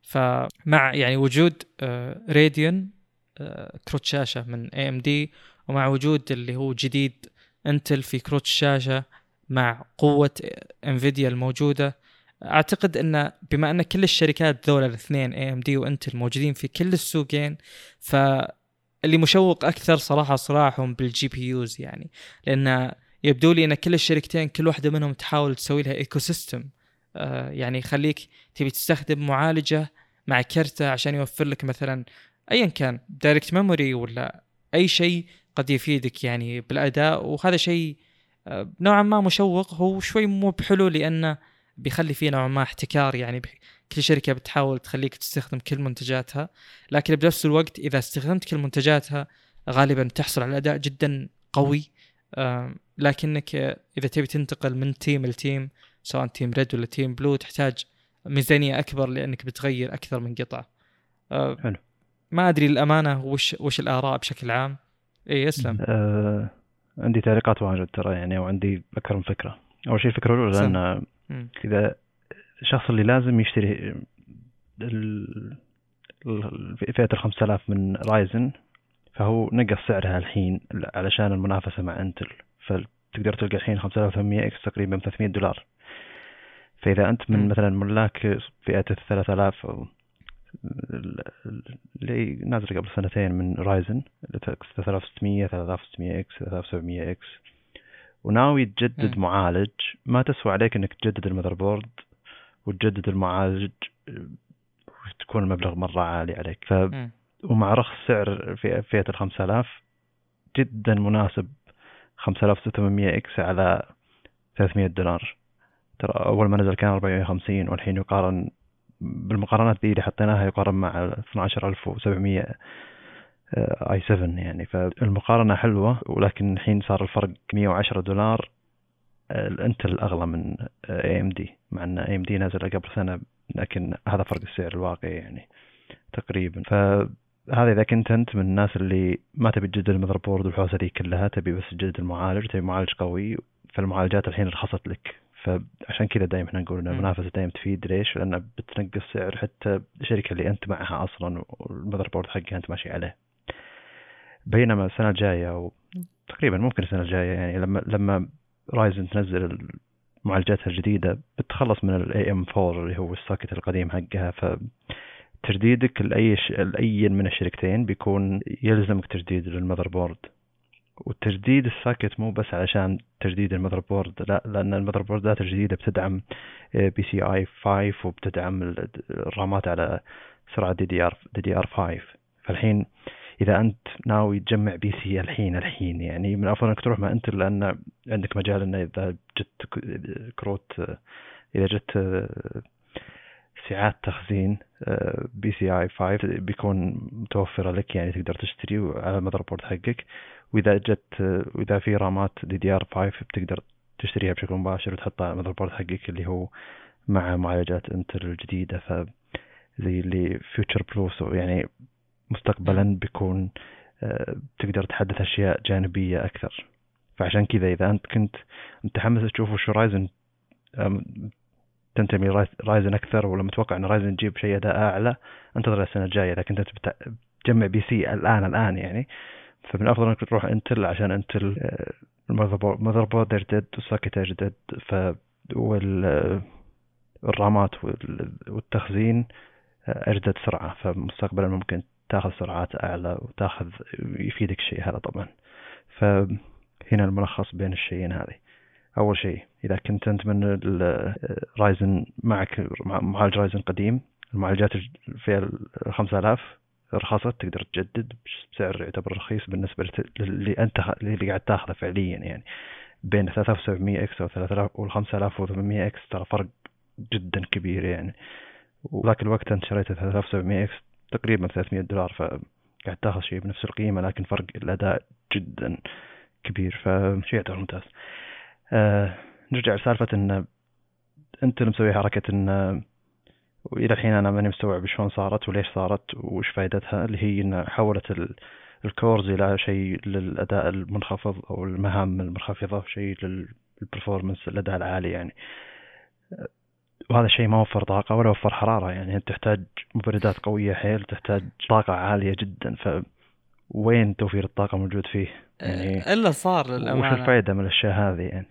فمع يعني وجود راديون آه، كروت شاشة من اي ام دي ومع وجود اللي هو جديد انتل في كروت الشاشة مع قوة انفيديا الموجودة أعتقد إن بما إن كل الشركات ذولا الاثنين اي ام دي وانتل موجودين في كل السوقين فاللي مشوق أكثر صراحة صراعهم بال GPUs يعني لأن يبدو لي إن كل الشركتين كل واحدة منهم تحاول تسوي لها ecosystem آه يعني يخليك تبي تستخدم معالجة مع كرتة عشان يوفر لك مثلا ايا كان direct memory ولا أي شيء قد يفيدك يعني بالأداء وهذا شيء آه، نوعا ما مشوق هو شوي مو بحلو لأنه بيخلي فيه نوعا ما احتكار يعني كل شركة بتحاول تخليك تستخدم كل منتجاتها لكن بنفس الوقت إذا استخدمت كل منتجاتها غالبا تحصل على أداء جدا قوي لكنك إذا تبي تنتقل من team ل team سواء team red ولا team blue تحتاج ميزانية أكبر لأنك بتغير أكثر من قطعة أه
حلو.
ما أدري الامانه وش وش الآراء بشكل عام إي اسلم
آه عندي تعليقات واجد ترى يعني وعندي أكثر من فكرة أول شيء الفكرة
الأولى.
لأن
مم.
إذا الشخص اللي لازم يشتري ال- ال- فئة ال 5000 من رايزن فهو نقص سعرها الحين علشان المنافسة مع انتل فتقدر تلقى الحين 5800 X تقريبا ب 300 دولار فإذا أنت من. مثلا ملاك فئة ال 3000 أو ال- ال- اللي نازل قبل سنتين من رايزن 3600 3600 X 3700 X وناوي تجدد. معالج ما تسوى عليك إنك تجدد ال motherboard وتجدد المعالج وتكون المبلغ مرة عالي عليك. ف. ومع رخص سعر في فئة ال 5000 جدا مناسب 5800 X على 300 دولار ترى أول ما نزل كان 450 والحين يقارن بالمقارنات دي اللي حطيناها يقارن مع 12700 i7 يعني. فالمقارنة حلوة ولكن الحين صار الفرق 110 دولار آه، الانتل اغلى من اي ام دي مع ان اي ام دي نزل قبل سنة لكن هذا فرق السعر الواقعي يعني تقريبا فهذا إذا كنت أنت من الناس اللي ما تبي تجدد ال motherboard والحوسة دي كلها تبي بس تجدد المعالج تبي معالج قوي فالمعالجات الحين رخصت لك فعشان كذا دائما إحنا نقول
إن.
المنافسة دائما تفيد ليش؟ لأن بتنقص سعر حتى الشركة اللي أنت معها أصلا وال motherboard حقها أنت ماشي عليه. بينما السنة الجاية أو تقريبا ممكن السنة الجاية يعني لما لما رايزن تنزل معالجاتها الجديدة بتخلص من ال AM4 اللي هو ال socket القديم حقها فتجديدك لأي ش... لأي من الشركتين بيكون يلزمك تجديد لل motherboard وتجديد ال socket مو بس علشان تجديد ال motherboard لا لأن ال motherboard ات الجديده بتدعم PCIe 5 وبتدعم ال- RAM ات على سرعة دي دي ار دي دي ار 5 فالحين إذا أنت ناوي تجمع PC الحين الحين يعني من الافضل أنك تروح مع انتل لأن عندك مجال إنه إذا جت كروت إذا جت ساعات تخزين PCIe 5 بيكون متوفرة لك يعني تقدر تشتري على ال motherboard حقك. وإذا جت واذا في رامات DDR5 بتقدر تشتريها بشكل مباشر وتحطها على ال motherboard حقك اللي هو مع معالجات Intel الجديدة ف زي اللي future proof يعني مستقبلا بيكون آه، تقدر تحدث أشياء جانبية أكثر. فعشان كذا إذا أنت كنت متحمس تشوف وش Ryzen تنتمي Ryz- Ryzen أكثر ولا متوقع إن Ryzen تجيب شيء أداء أعلى انتظر السنة الجاية اذا كنت بت- بتجمع PC الآن الآن يعني. فمن الأفضل إنك تروح Intel عشان Intel آه، ال motherboard يجدد وال socket يجدد ف وال آه، والتخزين آه، اجدد سرعة. فمستقبلا ممكن تاخذ سرعات أعلى وتاخذ يفيدك الشيء هذا طبعا. فهنا الملخص بين الشيئين هذه. أول شيء إذا كنت أنت من ال- Ryzen معك مع- معالج Ryzen قديم المعالجات الج- في ال 5000 رخصت تقدر تجدد بسعر يعتبر رخيص بالنسبة للي أنت اللي قاعد تاخذه فعليا يعني. بين 3700X و 3000 وال 5800X ترى فرق جدا كبير يعني. وذاك الوقت أنت شريت 3700X تقريبا 300 دولار فقاعد تاخذ شيء بنفس القيمة لكن فرق الأداء جدا كبير فشيء يعتبر ممتاز. آه نرجع لسالفة إن Intel اللي مسوي حركة إن وإلى الحين أنا ماني مستوعب شلون صارت وليش صارت وش فائدتها اللي هي إن حولت ال- ال cores إلى شيء للأداء المنخفض أو المهام المنخفضة شيء لل performance الأداء العالي يعني. وهذا الشيء ما وفر طاقة ولا وفر حرارة. يعني انت تحتاج مبردات قوية حيل تحتاج طاقة عالية جدا. ف وين توفير الطاقة موجود فيه؟ يعني
إلا صار
وش
للأمانة.
الفائده من الأشياء هذه يعني؟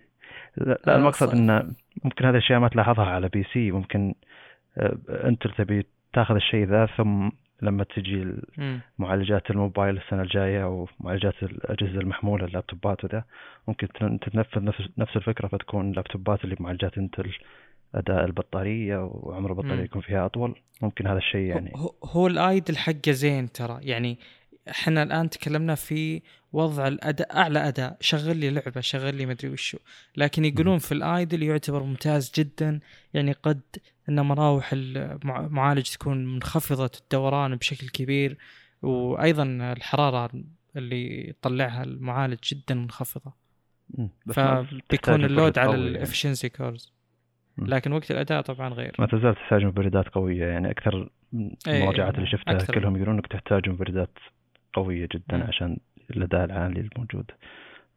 لا المقصد
صح.
إن ممكن هذه الأشياء ما تلاحظها على PC. ممكن آه، أنت تبي تاخذ الشيء ذا ثم لما تجي. معالجات الموبايل السنة الجاية أو معالجات الأجهزة المحمولة ال laptopات وذا ممكن تن- تتنفذ نفس نفس الفكرة فتكون ال laptopات اللي بمعالجات Intel أداء البطارية وعمر
البطارية.
يكون فيها أطول. ممكن هذا الشيء يعني.
هو, هو ال idle حقه زين ترى. يعني إحنا الآن تكلمنا في وضع الأداء أعلى أداء. شغل لي لعبة شغل لي مدري وشو. لكن يقولون في ال idle يعتبر ممتاز جدا. يعني قد إن مراوح المعالج تكون منخفضة الدوران بشكل كبير. وأيضا الحرارة اللي يطلعها المعالج جدا
منخفضة.
فبيكون
ال
load على
قوية يعني.
ال efficiency
cores.
لكن وقت الأداء طبعا غير
ما تزال تحتاج مبردات قوية يعني أكثر من
إيه،
المراجعات اللي شفتها
أكثر.
كلهم يقولون إنك تحتاج مبردات قوية جدا
مم.
عشان الأداء العالي الموجود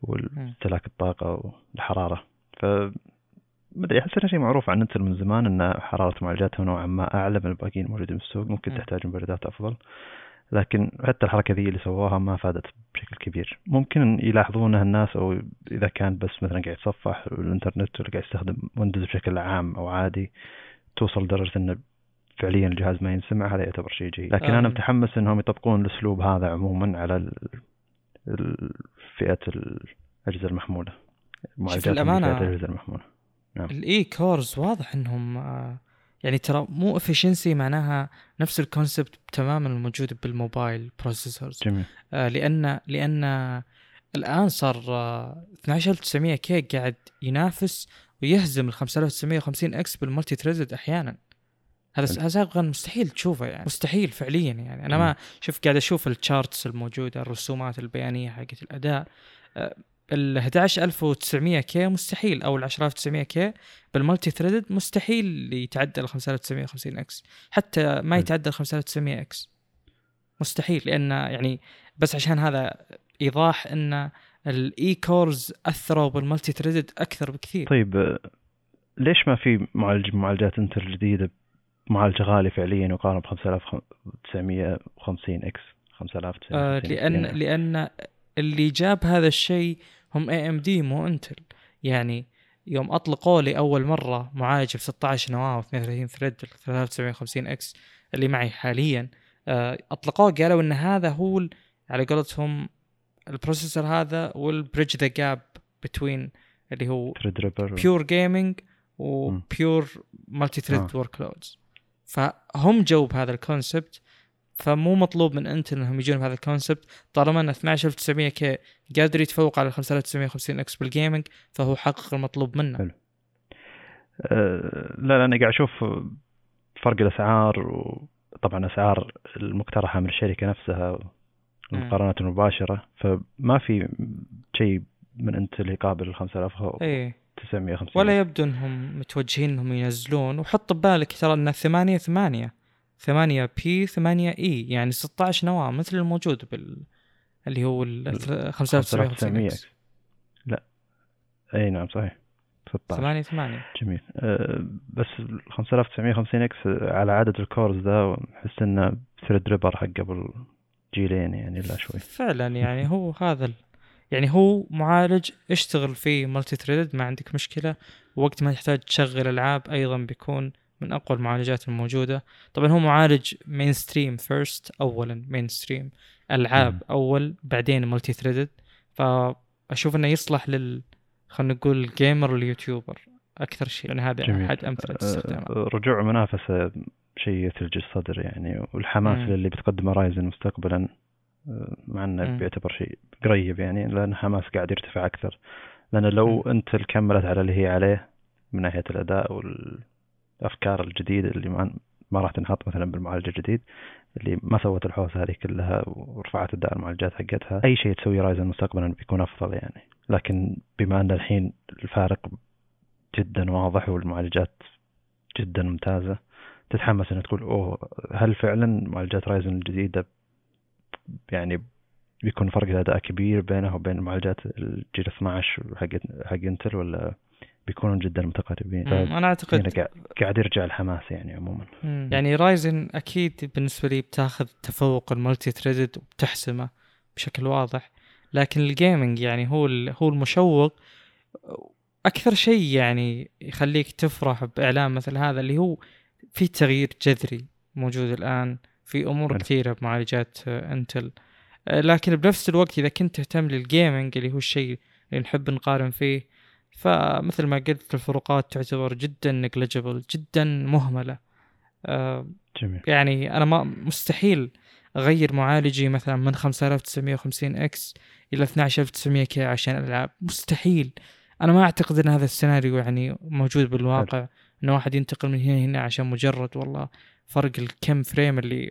مم.
واستهلاك الطاقة والحرارة ف مدري أحس انه شيء معروف عن إنتل من زمان إن حرارة معالجاتها نوعا ما أعلى من الباقيين الموجودين في السوق ممكن
مم.
تحتاج مبردات أفضل لكن حتى الحركة ذي اللي سووها ما فادت بشكل كبير. ممكن يلاحظونها الناس أو إذا كان بس مثلا قاعد يتصفح الإنترنت ولا قاعد يستخدم ويندوز بشكل عام أو عادي توصل لدرجه انه فعليا الجهاز ما ينسمع هذا يعتبر شيء جيد. لكن أنا
أم.
متحمس إنهم يطبقون الأسلوب هذا عموما على ال- ال- فئة الأجهزة المحمولة. معالجات
الأمانة-
فئة الأجهزة المحمولة.
ال E-cores واضح إنهم آه، يعني ترى مو efficiency معناها نفس ال concept تماما الموجود بال mobile processors
جميل.
آه، لأن لأن الآن صار آه، 12900K قاعد ينافس ويهزم ال 5950X بال multi-threaded أحيانا. هذا سابقا مستحيل تشوفه يعني. مستحيل فعليا يعني. أنا ما شوف قاعد أشوف ال charts الموجودة الرسومات البيانية حقت الأداء. آه، ال 11900K مستحيل أو ال 10900K بال multi-threaded مستحيل يتعدى ال 5950X حتى ما. يتعدى ال 5900X مستحيل لأن يعني بس عشان هذا إيضاح إن ال E-cores أثروا بال multi-threaded أكثر بكثير.
طيب ليش ما في معالج معالجات Intel جديدة؟ معالج غالي فعليا يقارن ب 5950X 5950
آه لأن لأن اللي جاب هذا الشيء هم AMD مو Intel يعني يوم أطلقوا لي أول مرة معالج ب 16 نواة و 32 thread 3950X اللي معي حاليا آه أطلقوه قالوا إن هذا هو على قولتهم ال processor هذا و bridge the gap between اللي هو pure gaming و
pure
multi-thread. workloads فهم جو بهذا ال concept فمو مطلوب من Intel إنهم يجون بهذا ال concept طالما إن 12900K قادر يتفوق على 5950X بال gaming فهو حقق المطلوب منه.
حلو. آه، لا لا أنا قاعد أشوف فرق الأسعار وطبعا أسعار المقترحة من الشركة نفسها المقارنات المباشرة فما في شيء من انتل يقابل ال 5950
إيه. ولا يبدو إنهم متوجهين إنهم ينزلون. وحط ببالك ترى ان 8 8 8 بي 8 اي يعني 16 نواة مثل الموجود بال اللي هو ال 5950
5900
إكس
لا. أي نعم صحيح. 16
8 8
جميل. أه بس ال 5950X على عدد ال cores ذا احس إنه Threadripper حق قبل جيلين يعني لا شوي.
فعلا يعني هو هذا ال... يعني هو معالج اشتغل فيه multi-threaded ما عندك مشكلة. وقت ما تحتاج تشغل ألعاب أيضا بيكون من أقوى المعالجات الموجودة. طبعا هو معالج mainstream first اولا mainstream ألعاب
مم.
أول بعدين multi-threaded فأشوف إنه يصلح لل خلينا نقول الجيمر واليوتيوبر أكثر شيء. لأن هذا
جميل.
أحد أمثلة استخدامه
أه رجوع منافسة شيء يثلج الصدر يعني. والحماس
مم.
اللي بتقدمه رايزن مستقبلا أه، مع
إنه.
بيعتبر شيء قريب يعني لأن حماس قاعد يرتفع أكثر. لأن لو أنت كملت على اللي هي عليه من ناحية الأداء والافكار الجديدة اللي ما راح تنحط مثلا بالمعالج الجديد اللي ما سوت الحوسه هذه كلها ورفعت اداء المعالجات حقتها. أي شيء تسوي Ryzen مستقبلا بيكون أفضل يعني. لكن بما أن الحين الفارق جدا واضح والمعالجات جدا ممتازة تتحمس انك تقول أوه هل فعلا معالجات Ryzen الجديدة يعني بيكون فرق الاداء كبير بينها وبين معالجات الجيل 12 حق حق Intel ولا بيكونون جدا متقاربين.
أنا أعتقد
هنا قاعد يرجع الحماس يعني عموما
مم. يعني Ryzen أكيد بالنسبة لي بتاخذ تفوق ال multi-threaded وبتحسمه بشكل واضح لكن ال gaming يعني هو هو المشوق أكثر شيء يعني يخليك تفرح بإعلان مثل هذا اللي هو في تغيير جذري موجود الآن في
أمور.
كثيرة بمعالجات Intel لكن بنفس الوقت إذا كنت تهتم لل gaming اللي هو الشيء اللي نحب نقارن فيه فمثل ما قلت الفروقات تعتبر جدا negligible جدا مهملة. آه،
جميل.
يعني أنا ما مستحيل أغير معالجي مثلا من 5950 X إلى 12900 K عشان الالعاب مستحيل. أنا ما أعتقد إن هذا السيناريو يعني موجود بالواقع. ان واحد ينتقل من هنا هنا عشان مجرد والله فرق الكم frame اللي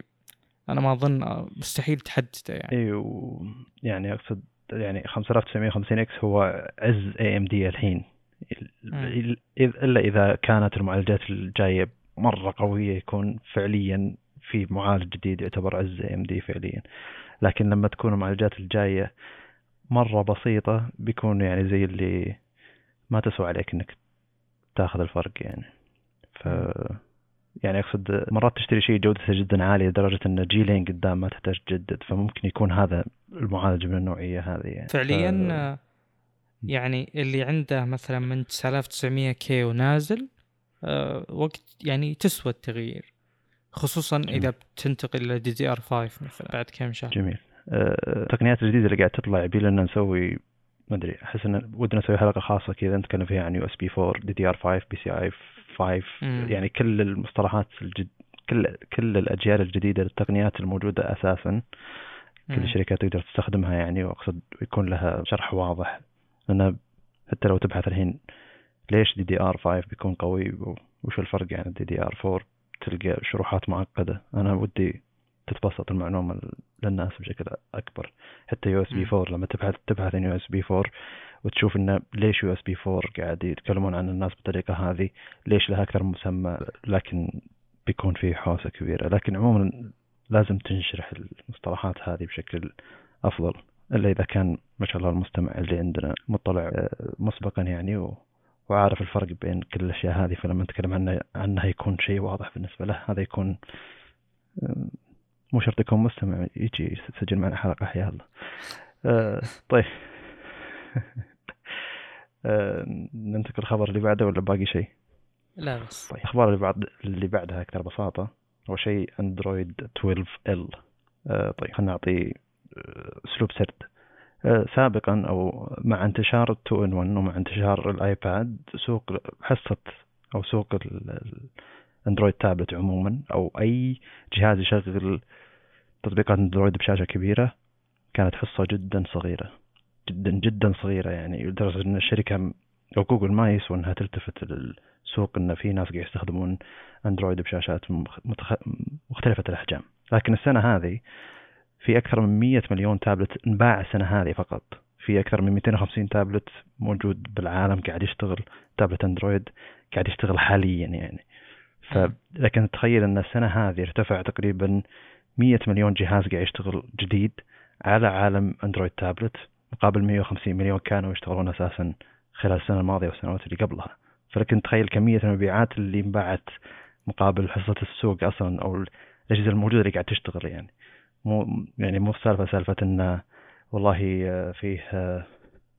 أنا ما أظن آه، مستحيل تحدده يعني.
اي و- يعني أقصد يعني 5950 X هو عز AMD الحين. إلا إذا كانت المعالجات الجاية مرة قوية يكون فعليا في معالج جديد يعتبر عز AMD فعليا. لكن لما تكون المعالجات الجاية مرة بسيطة بيكون يعني زي اللي ما تسوى عليك إنك تاخذ الفرق يعني. ف يعني أقصد مرات تشتري شيء جودته جدا عالية لدرجة أن جيلين قدام ما تحتاج تجدد فممكن يكون هذا المعالج من النوعية هذه يعني.
فعليا
ف...
آه، يعني اللي عنده مثلا من 9900 K ونازل آه، وقت يعني تسوى التغيير خصوصا
جميل.
اذا بتنتقل إلى DDR 5 مثلا بعد كم شهر.
جميل. آه، التقنيات الجديده اللي قاعد تطلع يبي لنا نسوي ما أدري أحس إن ودنا نسوي حلقة خاصة كذا نتكلم فيها عن USB 4 DDR 5 PCI 5
مم.
يعني كل المصطلحات الجد كل كل الأجيال الجديدة للتقنيات الموجودة أساسا كل. الشركات تقدر تستخدمها يعني وأقصد يكون لها شرح واضح لأن حتى لو تبحث الحين ليش DDR 5 بيكون قوي وش الفرق عن ال DDR 4 تلقى شروحات معقدة أنا ودي تتبسط المعلومة للناس بشكل أكبر حتى USB
مم.
4 لما تبحث تبحث عن USB 4 وتشوف انه ليش USB 4 قاعد يتكلمون عن الناس بالطريقة هذه ليش لها أكثر من مسمى لكن بيكون في حوسة كبيرة. لكن عموما لازم تنشرح المصطلحات هذه بشكل أفضل إلا إذا كان ما شاء الله المستمع اللي عندنا مطلع آه، مسبقا يعني و... وعارف الفرق بين كل الأشياء هذه فلما نتكلم عنها عنها يكون شيء واضح بالنسبة له. هذا يكون آه، مو شرط يكون مستمع يجي يسجل معنا حلقة حيا الله. آه، طيب. ننتقل الخبر اللي بعده ولا باقي شيء؟
لا بس.
طيب الاخبار اللي بعد اللي بعدها أكثر بساطة اول شيء اندرويد 12L طيب خلينا نعطي آه، أسلوب سرد. آه، سابقا أو مع انتشار 2 in 1 ومع انتشار الآيباد سوق حصة أو سوق ال- ال- الاندرويد تابلت عموما أو أي جهاز يشغل تطبيقات اندرويد بشاشة كبيرة كانت حصة جدا صغيرة. جدا جدا صغيرة يعني لدرجة إن الشركة م- أو جوجل ما يسوى إنها تلتفت للسوق إن في ناس قاعد يستخدمون أندرويد بشاشات متخ... مختلفة الأحجام. لكن السنة هذه في أكثر من 100 مليون تابلت انباع السنة هذه فقط. في أكثر من 250 تابلت موجود بالعالم قاعد يشتغل تابلت أندرويد قاعد يشتغل حاليا يعني.
مم.
فلكن تخيل إن السنة هذه ارتفع تقريبا 100 مليون جهاز قاعد يشتغل جديد على عالم أندرويد تابلت. مقابل 150 مليون كانوا يشتغلون أساسا خلال السنة الماضية والسنوات اللي قبلها. فلكن تخيل كمية المبيعات اللي انباعت مقابل حصة السوق أصلا أو الأجهزة الموجودة اللي قاعد تشتغل يعني. مو يعني مو سالفة سالفة انه والله آه، فيه آه،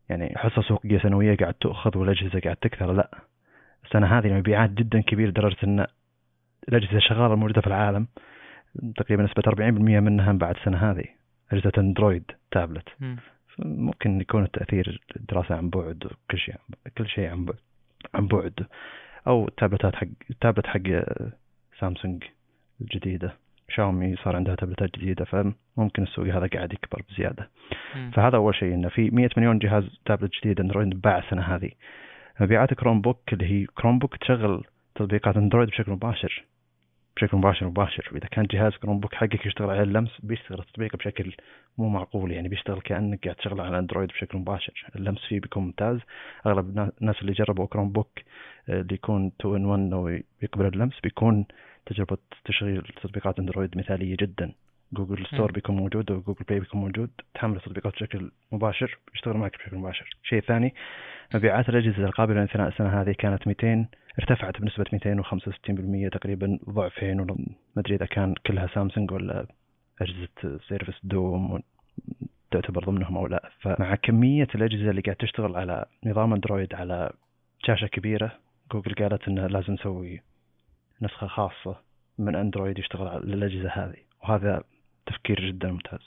يعني حصة سوقيه سنوية قاعد تؤخذ والأجهزة قاعد تكثر. لا السنة هذه المبيعات جدا كبيره لدرجة إن الأجهزة الشغاله الموجوده في العالم تقريبا نسبة 40% منها انباعت السنة هذه. أجهزة أندرويد تابلت. ممكن يكون التأثير دراسه عن بعد وكل شيء كل شيء عن بعد عن بعد. أو تابلتات حق تابلت حق سامسونج الجديدة. شاومي صار عندها تابلتات جديدة فممكن السوق هذا قاعد يكبر بزيادة.
مم.
فهذا أول شيء إنه في 100 مليون جهاز تابلت جديد أندرويد باع السنة هذه. مبيعات Chromebook اللي هي Chromebook تشغل تطبيقات أندرويد بشكل مباشر. بشكل مباشر مباشر وإذا كان جهاز Chromebook حقك يشتغل على اللمس بيشتغل التطبيق بشكل مو معقول. يعني بيشتغل كأنك قاعد تشغله على اندرويد بشكل مباشر. اللمس فيه بيكون ممتاز. أغلب النا- الناس اللي جربوا Chromebook آه، اللي يكون 2 in 1 أو يقبل اللمس بيكون تجربة تشغيل تطبيقات اندرويد مثالية جدا. Google
Store.
بيكون موجود و Google Play بيكون موجود. تحمل التطبيقات بشكل مباشر. يشتغل معك بشكل مباشر. الشيء الثاني مبيعات الأجهزة القابلة للانثناء السنة هذه كانت 200 ارتفعت بنسبة 265% تقريبا ضعفين ما أدري إذا كان كلها سامسونج ولا أجهزة Surface Duo تعتبر ضمنهم أو لا. فمع كمية الأجهزة اللي قاعد تشتغل على نظام أندرويد على شاشة كبيرة جوجل قالت إنه لازم نسوي نسخة خاصة من أندرويد يشتغل على الأجهزة هذه وهذا تفكير جدا ممتاز.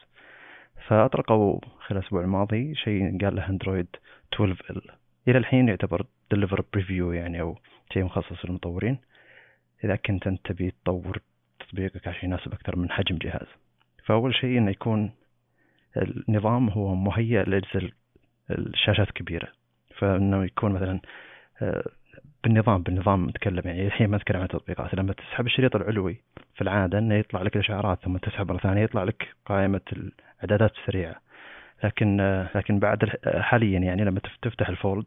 فأطلقوا خلال الأسبوع الماضي شيء قال له أندرويد 12L إلى الحين يعتبر developer preview يعني أو شيء مخصص للمطورين. إذا كنت أنت تبي تطور تطبيقك عشان يناسب أكثر من حجم جهاز. فأول شيء إنه يكون النظام هو مهيأ لأجهزة الشاشات كبيرة. فإنه يكون مثلا آه، بالنظام بالنظام نتكلم يعني الحين ما نتكلم عن التطبيقات. لما تسحب الشريط العلوي في العادة إنه يطلع لك الإشعارات ثم تسحب مرة ثانية يطلع لك قائمة الإعدادات السريعة. لكن آه، لكن بعد الح- حاليا يعني لما تف- تفتح الفولد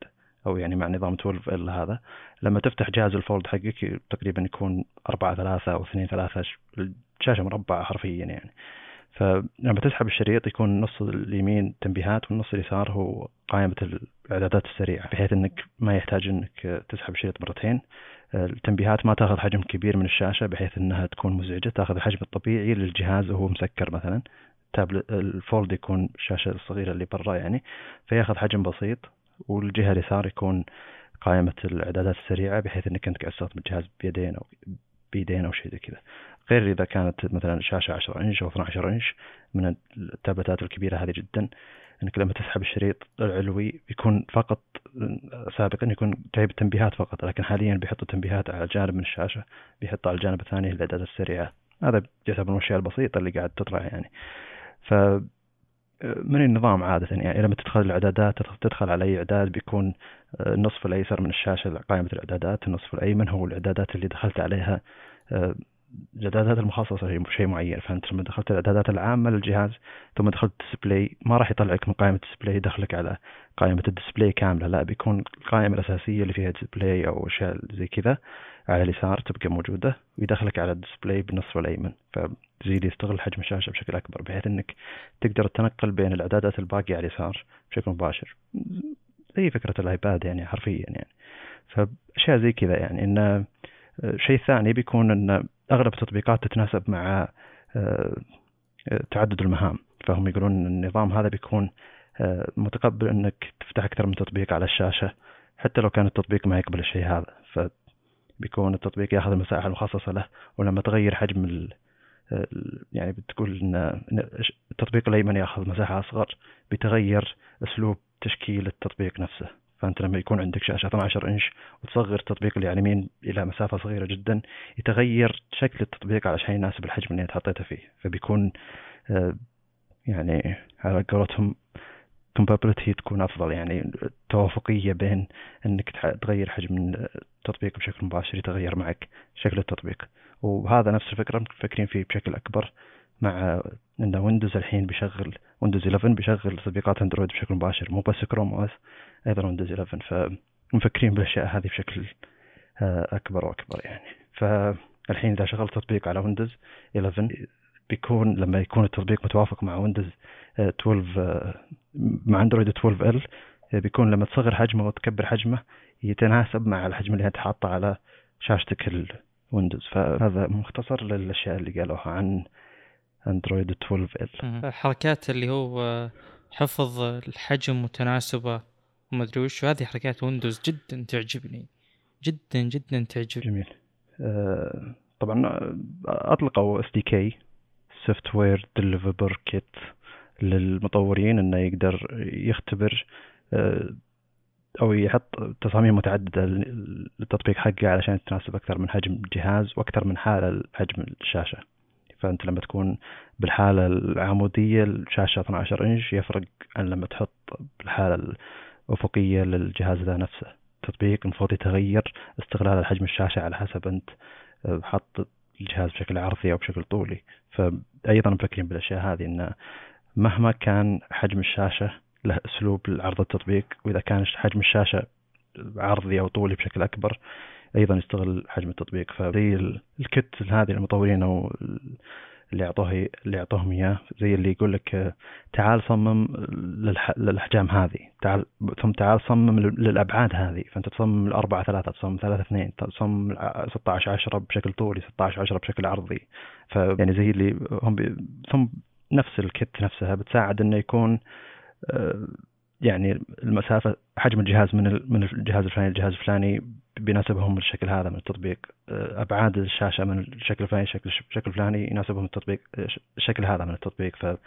أو يعني مع نظام 12 ال هذا لما تفتح جهاز الفولد حقك تقريبا يكون 4 3 أو 2 3 الشاشة مربعة حرفيا يعني. فلما تسحب الشريط يكون نص اليمين تنبيهات والنص اليسار هو قائمة الإعدادات السريعة بحيث أنك ما يحتاج أنك تسحب الشريط مرتين. التنبيهات ما تأخذ حجم كبير من الشاشة بحيث أنها تكون مزعجة تأخذ الحجم الطبيعي للجهاز وهو مسكر مثلا. تابلت الفولد يكون الشاشة الصغيرة اللي برا يعني فيأخذ حجم بسيط. والجهة اليسار يكون قائمة الإعدادات السريعة بحيث أنك أنت قاعد تستخدم الجهاز بيدين أو بيدين أو شيء زي كذا. غير إذا كانت مثلا شاشة 10 إنش أو 12 إنش من التابلتات الكبيرة هذه جدا إنك لما تسحب الشريط العلوي يكون فقط سابقا يكون جايب التنبيهات فقط لكن حاليا بيحطوا تنبيهات على جانب من الشاشة بيحط على الجانب الثاني الاعدادات السريعة. هذا يعتبر من الأشياء البسيطة اللي قاعد تطلع يعني. ف من النظام عادة؟ يعني لما تدخل الإعدادات تدخل على أي إعداد بيكون النصف الأيسر من الشاشة قائمة الإعدادات النصف الأيمن هو الإعدادات اللي دخلت عليها؟ الاعدادات المخصصه هي شيء معين. فانت لما دخلت الإعدادات العامة للجهاز ثم دخلت ال display ما راح يطلعك من قائمة ال display يدخلك على قائمة ال display كاملة. لا بيكون القائمة الأساسية اللي فيها display أو أشياء زي كذا على اليسار تبقى موجودة ويدخلك على ال display بالنصف الأيمن. فزي اللي يستغل حجم الشاشة بشكل أكبر بحيث إنك تقدر تنقل بين الإعدادات الباقية على اليسار بشكل مباشر. زي فكرة الآيباد يعني حرفيا يعني. فأشياء زي كذا يعني. إنه شيء ثاني بيكون ان أغلب التطبيقات تتناسب مع تعدد المهام. فهم يقولون إن النظام هذا بيكون متقبل إنك تفتح أكثر من تطبيق على الشاشة حتى لو كان التطبيق ما يقبل الشيء هذا. فبيكون التطبيق ياخذ المساحة المخصصة له ولما تغير حجم ال يعني بتقول إن التطبيق الأيمن ياخذ مساحة أصغر بيتغير أسلوب تشكيل التطبيق نفسه. فأنت لما يكون عندك شاشة 12 إنش وتصغر التطبيق اللي على اليمين إلى مسافة صغيرة جدا يتغير شكل التطبيق علشان يناسب الحجم اللي أنت حطيته فيه. فبيكون يعني على قولتهم compatibility تكون أفضل. يعني توافقية بين إنك تغير حجم التطبيق بشكل مباشر يتغير معك شكل التطبيق. وهذا نفس الفكرة مفكرين فيه بشكل أكبر مع إن ويندوز الحين بيشغل ويندوز 11 بيشغل تطبيقات أندرويد بشكل مباشر مو بس كروم OS أيضا ويندوز 11 فمفكرين بالأشياء هذه بشكل أكبر وأكبر يعني. فالحين إذا شغلت تطبيق على ويندوز 11 بيكون لما يكون التطبيق متوافق مع ويندوز 12 مع اندرويد 12 ال بيكون لما تصغر حجمه وتكبر حجمه يتناسب مع الحجم اللي أنت حاطه على شاشتك الويندوز فهذا مختصر للأشياء اللي قالوها عن اندرويد 12
ال حركات اللي هو حفظ الحجم وتناسبه وما أدري وش هذه حركات ويندوز جدا تعجبني جدا جدا تعجبني.
جميل. أه طبعا أطلقوا SDK software developer kit للمطورين إنه يقدر يختبر أه أو يحط تصاميم متعددة للتطبيق حقه علشان تناسب أكثر من حجم الجهاز وأكثر من حالة حجم الشاشة. فأنت لما تكون بالحالة العمودية الشاشة 12 إنش يفرق عن لما تحط بالحالة الافقيه للجهاز ذا نفسه. التطبيق المفروض يتغير استغلال حجم الشاشة على حسب أنت حط الجهاز بشكل عرضي أو بشكل طولي. فايضا مفكرين بالأشياء هذه إنه مهما كان حجم الشاشة له أسلوب لعرض التطبيق وإذا كان حجم الشاشة عرضي أو طولي بشكل أكبر أيضا يستغل حجم التطبيق. فزي الكت هذه المطورين أو اللي اعطوه اللي اعطوهم إياه زي اللي يقول لك تعال صمم للأحجام هذه. تعال ثم تعال صمم للأبعاد هذه. فأنت تصمم الأربعة ثلاثة تصمم ثلاثة اثنين تصمم 16 10 بشكل طولي 16 10 بشكل عرضي. فيعني زي اللي هم بي... ثم نفس الكت نفسها بتساعد إنه يكون يعني المسافة حجم الجهاز من من الجهاز الفلاني للجهاز الفلاني بيناسبهم الشكل هذا من التطبيق أبعاد الشاشة من الشكل الفلاني شكل الشكل الفلاني يناسبهم التطبيق الشكل هذا من التطبيق. فزي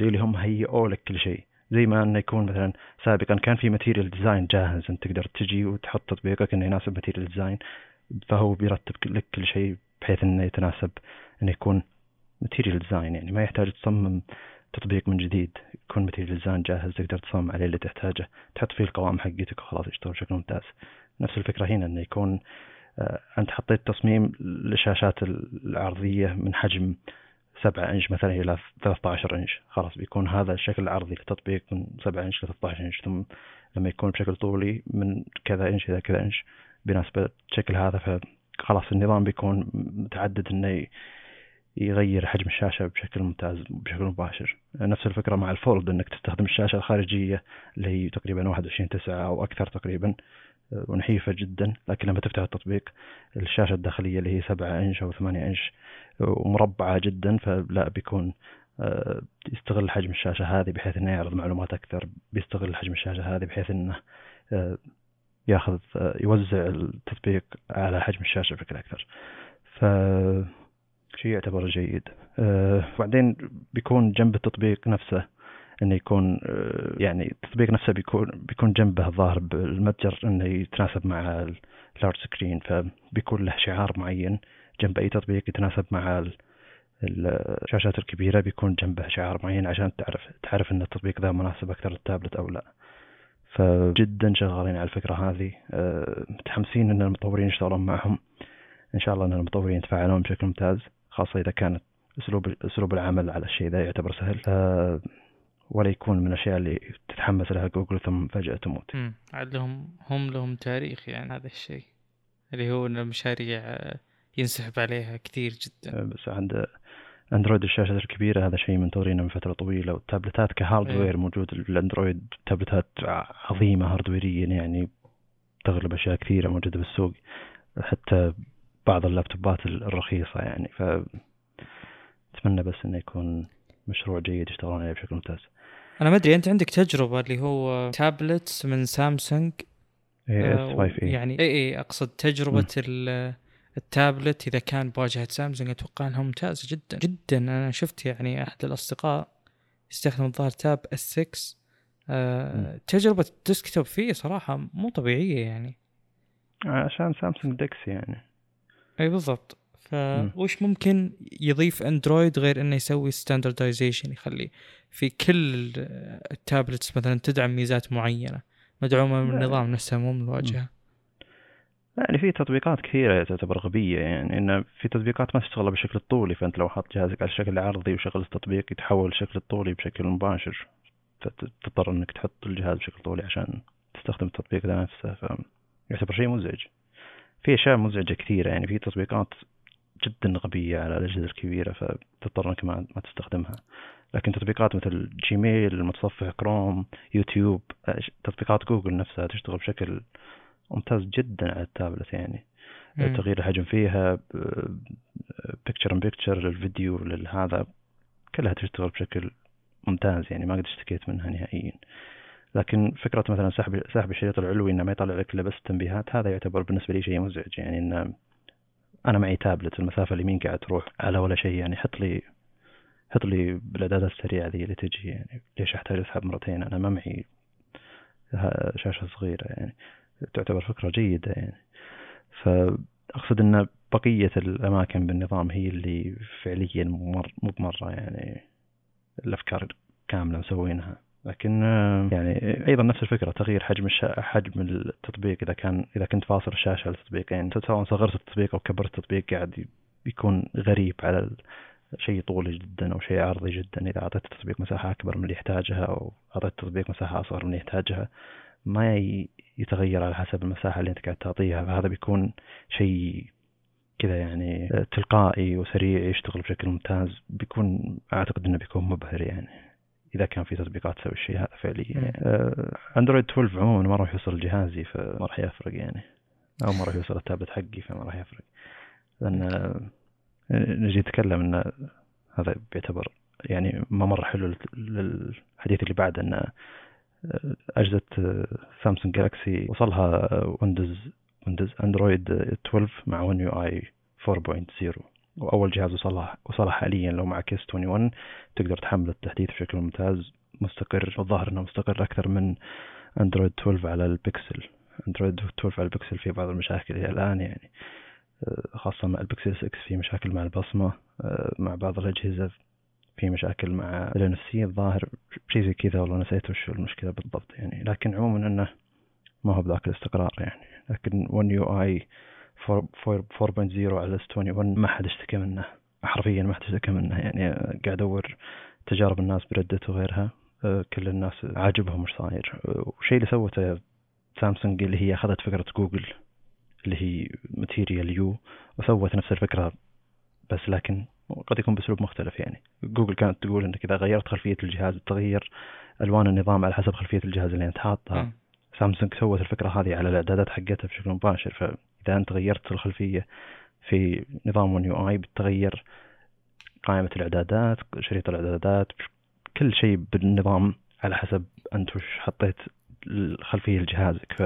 اللي هم هيئوا لك كل شيء. زي ما إنه يكون مثلا سابقا كان في material design جاهز أنت تقدر تجي وتحط تطبيقك إنه يناسب material design فهو بيرتب لك كل شيء بحيث إنه يتناسب إنه يكون material design يعني ما يحتاج تصمم تطبيق من جديد. يكون material design جاهز تقدر تصمم عليه اللي تحتاجه. تحط فيه القوائم حقتك وخلاص يشتغل بشكل ممتاز. نفس الفكرة هنا إنه يكون أنت حطيت تصميم للشاشات العرضية من حجم 7 إنش مثلا إلى 13 إنش. خلاص بيكون هذا الشكل العرضي للتطبيق من 7 إنش ل 13 إنش. ثم لما يكون بشكل طولي من كذا إنش إلى كذا إنش بيناسب الشكل هذا فخلاص النظام بيكون متعدد إنه يغير حجم الشاشة بشكل ممتاز بشكل مباشر. نفس الفكرة مع الفولد إنك تستخدم الشاشة الخارجية اللي هي تقريبا 21 9 أو أكثر تقريبا. ونحيفة جدا لكن لما تفتح التطبيق الشاشة الداخلية اللي هي 7 إنش أو 8 إنش ومربعة جدا فلا بيكون آه، يستغل حجم الشاشة هذه بحيث إنه يعرض معلومات أكثر بيستغل حجم الشاشة هذه بحيث إنه آه، يأخذ آه، يوزع التطبيق على حجم الشاشة بشكل أكثر. ف شيء يعتبر جيد. وبعدين بيكون جنب التطبيق نفسه إنه يكون يعني التطبيق نفسه بيكون بيكون جنبه الظاهر بالمتجر إنه يتناسب مع ال large screen فبيكون له شعار معين جنب أي تطبيق يتناسب مع الشاشات الكبيرة بيكون جنبه شعار معين عشان تعرف تعرف إن التطبيق ذا مناسب أكثر للتابلت أو لا. فجدا شغالين على الفكرة هذه. أه، متحمسين إن المطورين يشتغلون معهم. إن شاء الله إن المطورين يتفاعلون بشكل ممتاز خاصة إذا كانت اسلوب أسلوب العمل على الشيء ذا يعتبر سهل. أه، ولا يكون من الأشياء اللي تتحمس لها جوجل ثم فجأة تموت.
عاد لهم هم لهم تاريخ يعني هذا الشيء. اللي هو إن المشاريع ينسحب عليها كثير جدا.
أه، بس عند أندرويد الشاشات الكبيرة هذا شيء منتظرينه من فترة طويلة والتابلتات ك hardware إيه. موجود. الأندرويد تابلتات عظيمة هارديريا يعني تغلب أشياء كثيرة موجودة بالسوق حتى بعض اللابتوبات الرخيصة يعني. ف أتمنى بس إنه يكون مشروع جيد يشتغلون عليه بشكل ممتاز.
أنا ما أدري أنت عندك تجربة اللي هو tablets من سامسونج
S5
يعني اي اي أقصد تجربة التابلت إذا كان بواجهة سامسونج أتوقع إنها ممتازة جدا. جدا. أنا شفت يعني أحد الأصدقاء يستخدم الظاهر تاب S6 آه تجربة ال desktop فيه صراحة مو طبيعية يعني.
عشان سامسونج ديكس يعني.
إي بالضبط. فوش ممكن يضيف اندرويد غير إنه يسوي standardization يخلي في كل ال tablets مثلا تدعم ميزات معينة مدعومة من النظام نفسه مو من الواجهة.
يعني في تطبيقات كثيرة تعتبر غبية يعني إن في تطبيقات ما تشتغل بشكل الطولي فأنت لو حط جهازك على الشكل العرضي وشغل التطبيق يتحول الشكل الطولي بشكل مباشر فتضطر إنك تحط الجهاز بشكل طولي عشان تستخدم التطبيق ذا نفسه فيعتبر شيء مزعج. في أشياء مزعجة كثيرة يعني في تطبيقات جدا غبية على الأجهزة الكبيرة فتضطر إنك ما, ما تستخدمها. لكن تطبيقات مثل جيميل المتصفح كروم يوتيوب تطبيقات جوجل نفسها تشتغل بشكل ممتاز جدا على التابلت يعني. مم. تغيير الحجم فيها picture in picture للفيديو لهذا كلها تشتغل بشكل ممتاز يعني ما قد اشتكيت منها نهائيا. لكن فكرة مثلا سحب سحب الشريط العلوي إنه ما يطلع لك إلا بس تنبيهات هذا يعتبر بالنسبة لي شيء مزعج يعني ان أنا معي تابلت المسافة اليمين قاعد تروح؟ على ولا شيء يعني حط لي حط لي بالاعدادات السريعة ذي اللي تجي يعني ليش أحتاج اسحب مرتين؟ أنا ما معي شاشة صغيرة يعني تعتبر فكرة جيدة يعني. فأقصد أن بقية الأماكن بالنظام هي اللي فعليا مو بمرة يعني الأفكار كاملة مسوينها. لكن يعني أيضا نفس الفكرة تغيير حجم الشا... حجم التطبيق. إذا كان إذا كنت فاصل الشاشة للتطبيقين يعني سواء صغرت التطبيق أو كبرت التطبيق قاعد بيكون غريب على شيء طولي جدا أو شيء عرضي جدا. إذا أعطيت التطبيق مساحة أكبر من اللي يحتاجها أو أعطيت التطبيق مساحة أصغر من اللي يحتاجها ما يتغير على حسب المساحة اللي أنت قاعد تعطيها. فهذا بيكون شيء كذا يعني تلقائي وسريع يشتغل بشكل ممتاز. بيكون أعتقد أنه بيكون مبهر يعني. إذا كان في تطبيقات تسوي الشيء هذا فعليا. يعني. أندرويد 12 عموما ما راح يوصل لجهازي فما راح يفرق يعني. أو ما راح يوصل التابلت حقي فما راح يفرق. لأن نجي نتكلم أن هذا بيعتبر يعني ما مرة حلو للحديث اللي بعد أنه أجهزة سامسونج جالكسي وصلها ويندوز ويندوز اندرويد 12 مع One UI 4.0 وأول جهاز وصلها وصلها حاليا لو معك S21 تقدر تحمل التحديث بشكل ممتاز مستقر. والظاهر إنه مستقر أكثر من اندرويد 12 على البكسل. اندرويد 12 على البكسل في بعض المشاكل إلى الآن يعني. خاصة مع البكسل 6 في مشاكل مع البصمة مع بعض الأجهزة في مشاكل مع ال NFC الظاهر شيء زي كذا والله نسيت وش المشكلة بالضبط يعني. لكن عموما إنه ما هو بذاك الاستقرار يعني. لكن One UI 4.0 على S 21 ما حد اشتكى منه. حرفيا ما احد اشتكى منها يعني قاعد أدور تجارب الناس ب Reddit وغيرها. آه، كل الناس عاجبهم وش صاير. والشيء اللي سوته سامسونج اللي هي أخذت فكرة جوجل اللي هي Material You وسوت نفس الفكرة بس لكن قد يكون بأسلوب مختلف يعني. جوجل كانت تقول إنك إذا غيرت خلفية الجهاز تغير ألوان النظام على حسب خلفية الجهاز اللي أنت حاطها سامسونج سوت الفكرة هذه على الأعدادات حقتها بشكل مباشر. فاذا انت غيرت الخلفية في نظام One UI بتغير قائمة الإعدادات شريط الإعدادات كل شيء بالنظام على حسب أنت وش حطيت الخلفية لجهازك. ف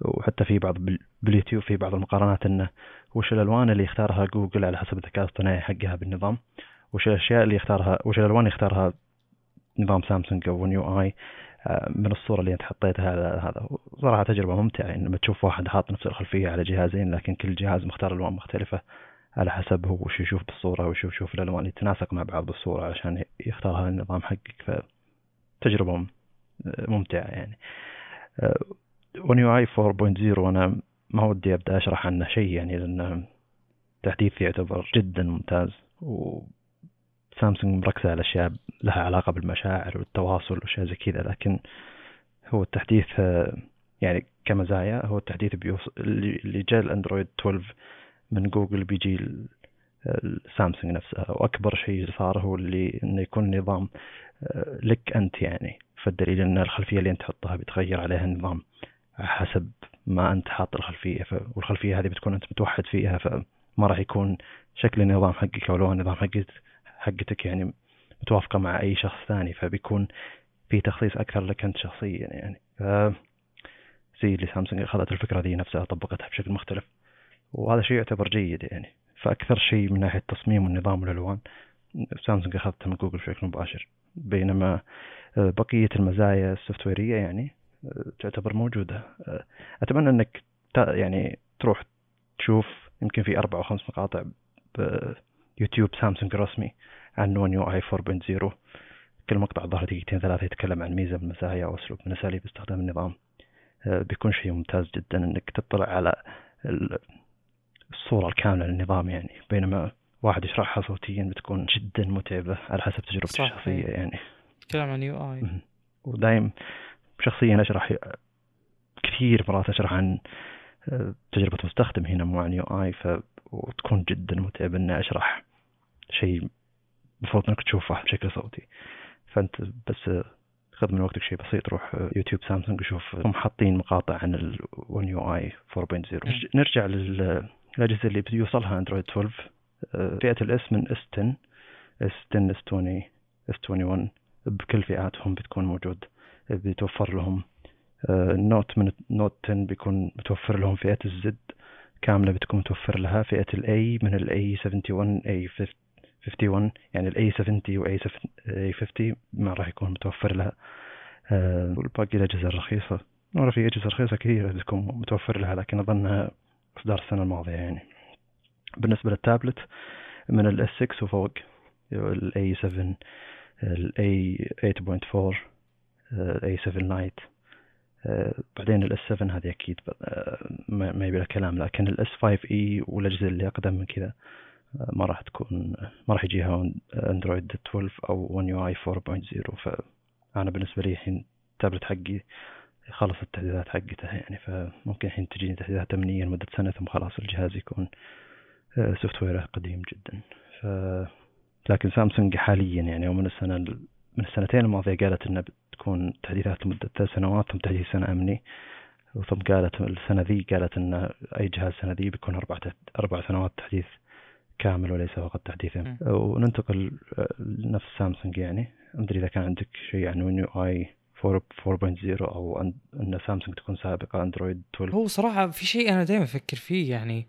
وحتى في بعض باليوتيوب في بعض المقارنات إنه وش الألوان اللي يختارها جوجل على حسب الذكاء الاصطناعي حقها بالنظام وش الأشياء اللي يختارها وش الألوان اللي يختارها نظام سامسونج أو نيو آي. من الصورة اللي انت حطيتها هذا صراحة تجربة ممتعة يعني لما تشوف واحد حاط نفس الخلفية على جهازين لكن كل جهاز مختار ألوان مختلفة على حسب هو وش يشوف بالصورة وش يشوف الألوان اللي مع بعض بالصورة علشان يختار هذا النظام حقك. فتجربة ممتعة يعني. ون يو اي 4.0 أنا ما ودي أبدأ أشرح عنه شيء يعني لأن تحديث يعتبر جدا ممتاز و سامسونج مركزة على أشياء لها علاقة بالمشاعر والتواصل وأشياء زي كذا لكن هو التحديث يعني كمزايا هو التحديث بيوص... اللي جاء الأندرويد 12 من جوجل بيجي السامسونج نفسها وأكبر شيء صار هو اللي إنه يكون نظام آه، لك أنت يعني فالدليل أن الخلفية اللي أنت تحطها بيتغير عليها النظام حسب ما أنت حاط الخلفية ف... والخلفية هذه بتكون أنت متوحد فيها فما راح يكون شكل النظام حقك أو لون النظام حقك حقتك يعني متوافقة مع أي شخص ثاني فبيكون في تخصيص أكثر لك أنت شخصيا يعني. زي اللي سامسونج أخذت الفكرة دي نفسها طبقتها بشكل مختلف. وهذا شيء يعتبر جيد يعني. فأكثر شيء من ناحية التصميم والنظام والألوان سامسونج أخذتها من جوجل بشكل مباشر. بينما بقية المزايا السوفت ويرية يعني تعتبر موجودة. أتمنى أنك يعني تروح تشوف يمكن في أربع أو خمس مقاطع يوتيوب سامسونج رسمي عن One UI 4.0 كل مقطع ظهر دقيقتين ثلاثة يتكلم عن ميزة من المزايا أو أسلوب من أساليب استخدام النظام. آه، بيكون شيء ممتاز جدا إنك تطلع على الصورة الكاملة للنظام يعني. بينما واحد يشرحها صوتيا بتكون جدا متعبة على حسب تجربتي الشخصية يعني.
كلام عن UI
ودايم شخصيا أشرح كثير مرات أشرح عن تجربة مستخدم هنا مو عن UI ف وتكون جدا متعب إني أشرح شيء المفروض إنك تشوفه بشكل صوتي. فأنت بس خذ من وقتك شيء بسيط روح يوتيوب سامسونج وشوف هم حاطين مقاطع عن ال One UI 4.0 نرجع للأجهزة اللي بيوصلها اندرويد 12 آه، فئة ال S من S 10 S 10 S 20 S 21 بكل فئاتهم بتكون موجود بيتوفر لهم ال Note من ال Note 10 بيكون متوفر لهم فئة ال Z. كاملة بتكون متوفر لها فئة ال A من ال A71 A51 يعني ال A70 و A50 ما راح يكون متوفر لها. أه والباقي الأجهزة الرخيصة. مرة في أجهزة رخيصة كثيرة بتكون متوفر لها لكن أظنها إصدار السنة الماضية يعني. بالنسبة للتابلت من ال S6 وفوق ال A7 ال A8.4 ال A7 Lite آه، بعدين ال S 7 هذه أكيد آه، ما يبي كلام لكن ال S 5 e والأجهزة اللي أقدم من كذا آه، ما راح تكون ما راح يجيها اندرويد 12 أو One UI 4.0 فأنا بالنسبة لي الحين التابلت حقي خلص التحديثات حقته يعني فممكن الحين تجيني تحديثات أمنية لمدة سنة ثم خلاص الجهاز يكون سوفت ويره قديم جدا. ف لكن سامسونج حاليا يعني ومن السنة من السنتين الماضية قالت انه تكون تحديثات لمدة ثلاث سنوات ثم تحديث سنة أمني ثم قالت السنة ذي قالت أن أي جهاز السنة ذي بيكون أربع أربع سنوات تحديث كامل وليس فقط تحديث وننتقل لنفس سامسونج يعني. أدري إذا كان عندك شيء عن ون يو آي 4.0 أو أن سامسونج تكون سابقة أندرويد 12
هو صراحة في شيء أنا دائما أفكر فيه يعني.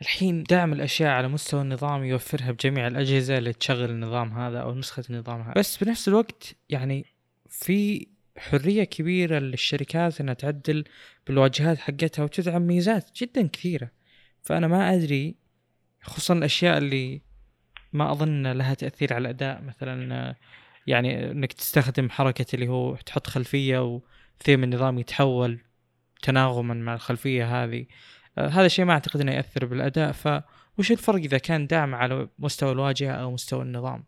الحين دعم الأشياء على مستوى النظام يوفرها بجميع الأجهزة اللي تشغل النظام هذا أو نسخة النظام هذا. بس بنفس الوقت يعني في حرية كبيرة للشركات إنها تعدل بالواجهات حقتها وتدعم ميزات جدا كثيرة. فأنا ما أدري خصوصا الأشياء اللي ما أظن لها تأثير على الأداء. مثلا يعني إنك تستخدم حركة اللي هو تحط خلفية وثيم النظام يتحول تناغما مع الخلفية هذه. هذا الشيء ما أعتقد إنه يأثر بالأداء. فوش الفرق إذا كان دعم على مستوى الواجهة أو مستوى النظام؟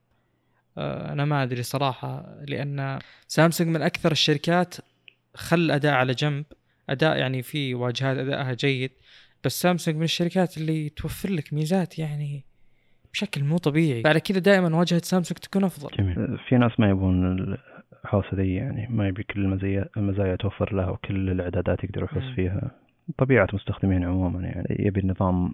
آه، أنا ما أدري صراحة لأن سامسونج من أكثر الشركات خل الأداء على جنب. أداء يعني في واجهات ادائها جيد. بس سامسونج من الشركات اللي توفر لك ميزات يعني بشكل مو طبيعي. فعلى كذا دائما واجهة سامسونج تكون أفضل.
جميل. في ناس ما يبون الحوسة ذي يعني ما يبي كل المزايا المزايا توفر له وكل الإعدادات يقدر يحوس فيها. طبيعة مستخدمين عموما يعني يبي النظام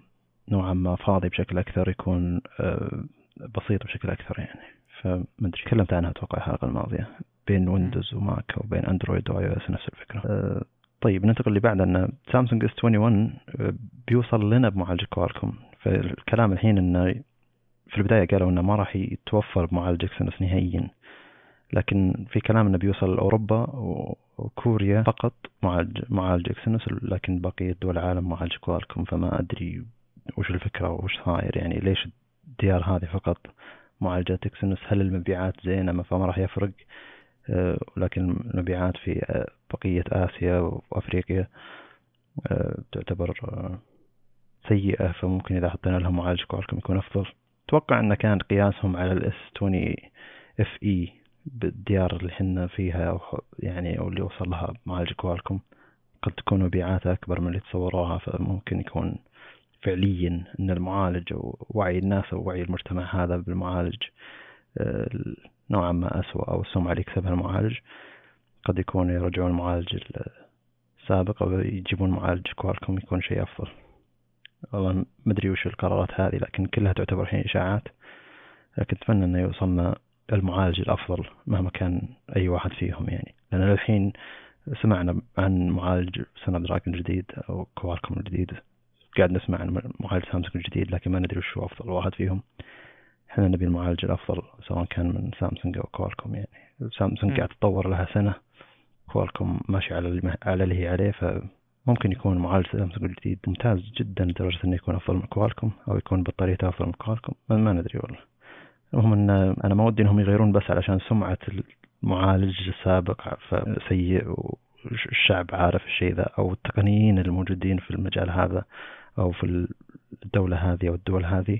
نوعا ما فاضي بشكل أكثر يكون آه، بسيط بشكل أكثر يعني. فمدري تكلمت عنها أتوقع الحلقة الماضية بين ويندوز وماك وبين أندرويد و iOS نفس الفكرة. آه، طيب ننتقل اللي بعد ان سامسونج S 21 بيوصل لنا بمعالج كوالكوم. فالكلام الحين إنه في البداية قالوا إنه ما راح يتوفر بمعالج Exynos نهائيا. لكن في كلام إنه بيوصل لأوروبا وكوريا فقط. معالج معالج Exynos لكن بقية دول العالم معالج كوالكوم فما أدري وش الفكرة وش صاير. يعني ليش الديار هذه فقط معالجات Exynos هل المبيعات زينة؟ فما راح يفرق. آه، لكن المبيعات في آه، بقية آسيا وأفريقيا آه، تعتبر سيئة. فممكن إذا حطينا لهم معالج كوالكم يكون أفضل. أتوقع أن كان قياسهم على ال S 20 FE بالديار اللي حنا فيها أو يعني أو اللي وصل لها معالج كوالكم قد تكون مبيعاتها أكبر من اللي تصوروها فممكن يكون فعليا أن المعالج ووعي الناس أو وعي المجتمع هذا بالمعالج نوعا ما أسوأ أو السمعة اللي يكسبها المعالج. قد يكون يرجعون المعالج السابق أو يجيبون معالج كوالكم يكون شيء أفضل. والله مدري وش القرارات هذه لكن كلها تعتبر الحين إشاعات. لكن أتمنى أنه يوصلنا المعالج الأفضل مهما كان أي واحد فيهم يعني. لأن الحين سمعنا عن معالج سناب دراجون الجديد أو كوالكم الجديد. قاعد نسمع عن معالج سامسونج الجديد لكن ما ندري وش هو أفضل واحد فيهم. إحنا نبي المعالج الأفضل سواء كان من سامسونج أو كوالكوم يعني. سامسونج قاعد تطور لها سنة. كوالكوم ماشي على اللي على اللي هي عليه فممكن يكون معالج سامسونج الجديد ممتاز جدا لدرجة إنه يكون أفضل من كوالكوم أو يكون بطاريته أفضل من كوالكوم ما ندري والله. المهم إن أنا ما ودي إنهم يغيرون بس علشان سمعة المعالج السابق سيء والشعب عارف الشيء ذا أو التقنيين الموجودين في المجال هذا أو في الدولة هذه أو الدول هذه.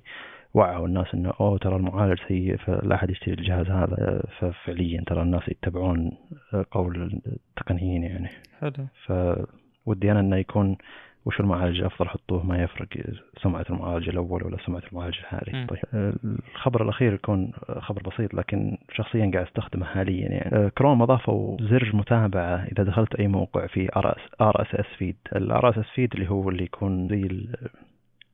وعوا الناس إنه أوه ترى المعالج سيء فلا أحد يشتري الجهاز هذا. ففعليا ترى الناس يتبعون قول التقنيين يعني.
حلو.
فودي أنا إنه يكون وش المعالج الافضل حطوه ما يفرق سمعة المعالج الأول ولا سمعة المعالج الحالي طيب. الخبر الأخير يكون خبر بسيط لكن شخصيا قاعد أستخدمه حاليا يعني. كروم أضافوا زر متابعة إذا دخلت أي موقع في RSS feed ال RSS feed اللي هو اللي يكون زي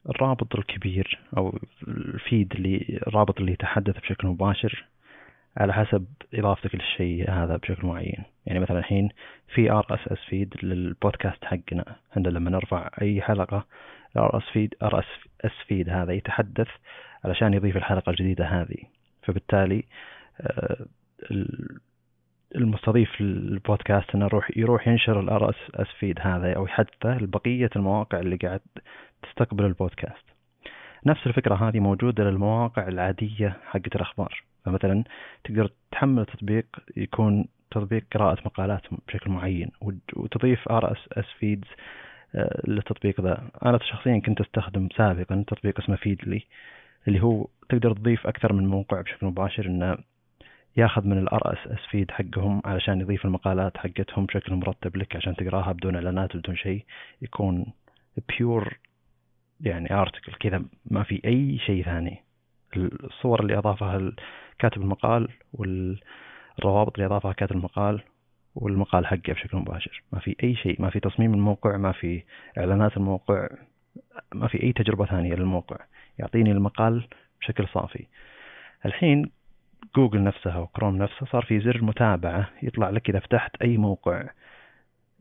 الرابط الكبير أو ال feed اللي الرابط اللي يتحدث بشكل مباشر. على حسب إضافتك للشيء هذا بشكل معين. يعني مثلا الحين في RSS feed للبودكاست حقنا. عندنا لما نرفع أي حلقة RSS feed RSS feed هذا يتحدث علشان يضيف الحلقة الجديدة هذه. فبالتالي آه، المستضيف للبودكاست إنه يروح يروح ينشر ال RSS feed هذا أو يحدثه لبقيه المواقع اللي قاعد تستقبل البودكاست نفس الفكرة هذه موجودة للمواقع العادية حقت الأخبار. فمثلا تقدر تحمل تطبيق يكون تطبيق قراءة مقالات بشكل معين وتضيف RSS feeds للتطبيق ذا. أنا شخصيا كنت أستخدم سابقا تطبيق اسمه Feedly اللي هو تقدر تضيف أكثر من موقع بشكل مباشر إنه ياخذ من ال RSS feed حقهم علشان يضيف المقالات حقتهم بشكل مرتب لك عشان تقراها بدون إعلانات بدون شيء. يكون pure يعني article كذا ما في أي شيء ثاني. الصور اللي أضافها كاتب المقال والروابط اللي أضافها كاتب المقال والمقال حقه بشكل مباشر. ما في أي شيء ما في تصميم الموقع ما في إعلانات الموقع ما في أي تجربة ثانية للموقع. يعطيني المقال بشكل صافي. الحين جوجل نفسها وكروم نفسها صار في زر متابعة يطلع لك إذا فتحت أي موقع.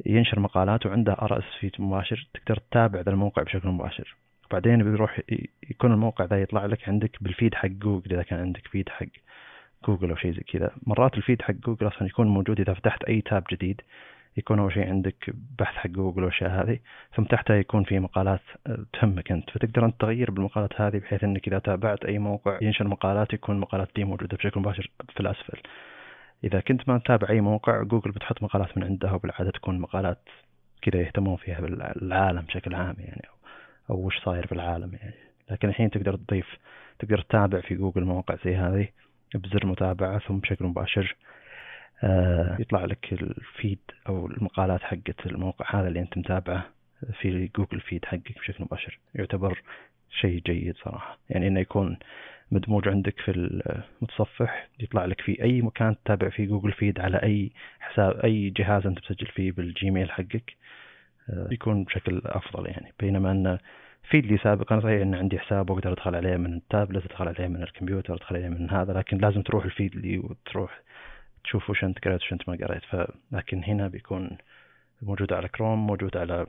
ينشر مقالات وعنده RSS feed مباشر تقدر تتابع ذا الموقع بشكل مباشر. بعدين بيروح يكون الموقع ذا يطلع لك عندك بال feed حق جوجل إذا كان عندك فيد حق. جوجل أو شيء زي كذا. مرات ال feed حق جوجل أصلا يكون موجود إذا فتحت أي tab جديد يكون أول شيء عندك بحث حق جوجل والأشياء هذه ثم تحتها يكون في مقالات آه، تهمك أنت. فتقدر أنت تغير بالمقالات هذه بحيث إنك إذا تابعت أي موقع ينشر مقالات يكون المقالات دي موجودة بشكل مباشر في الأسفل. إذا كنت ما تتابع أي موقع جوجل بتحط مقالات من عندها وبالعادة تكون مقالات كذا يهتمون فيها بالعالم بشكل عام يعني أو وش صاير في العالم يعني. لكن الحين تقدر تضيف تقدر تتابع في جوجل مواقع زي هذه. بزر متابعة ثم بشكل مباشر آه، يطلع لك الفيد أو المقالات حقت الموقع هذا اللي أنت متابعه في جوجل feed حقك بشكل مباشر. يعتبر شيء جيد صراحة. يعني إنه يكون مدموج عندك في المتصفح يطلع لك في أي مكان تتابع فيه جوجل feed على أي حساب أي جهاز أنت مسجل فيه بال Gmail حقك آه، يكون بشكل أفضل يعني. بينما أن Feedly سابقا صحيح إن عندي حساب وأقدر أدخل عليه من التابلت أدخل عليه من الكمبيوتر أدخل عليه من هذا لكن لازم تروح ال Feedly وتروح تشوف وش أنت قريت وش أنت ما قريت. لكن هنا بيكون موجود على كروم موجود على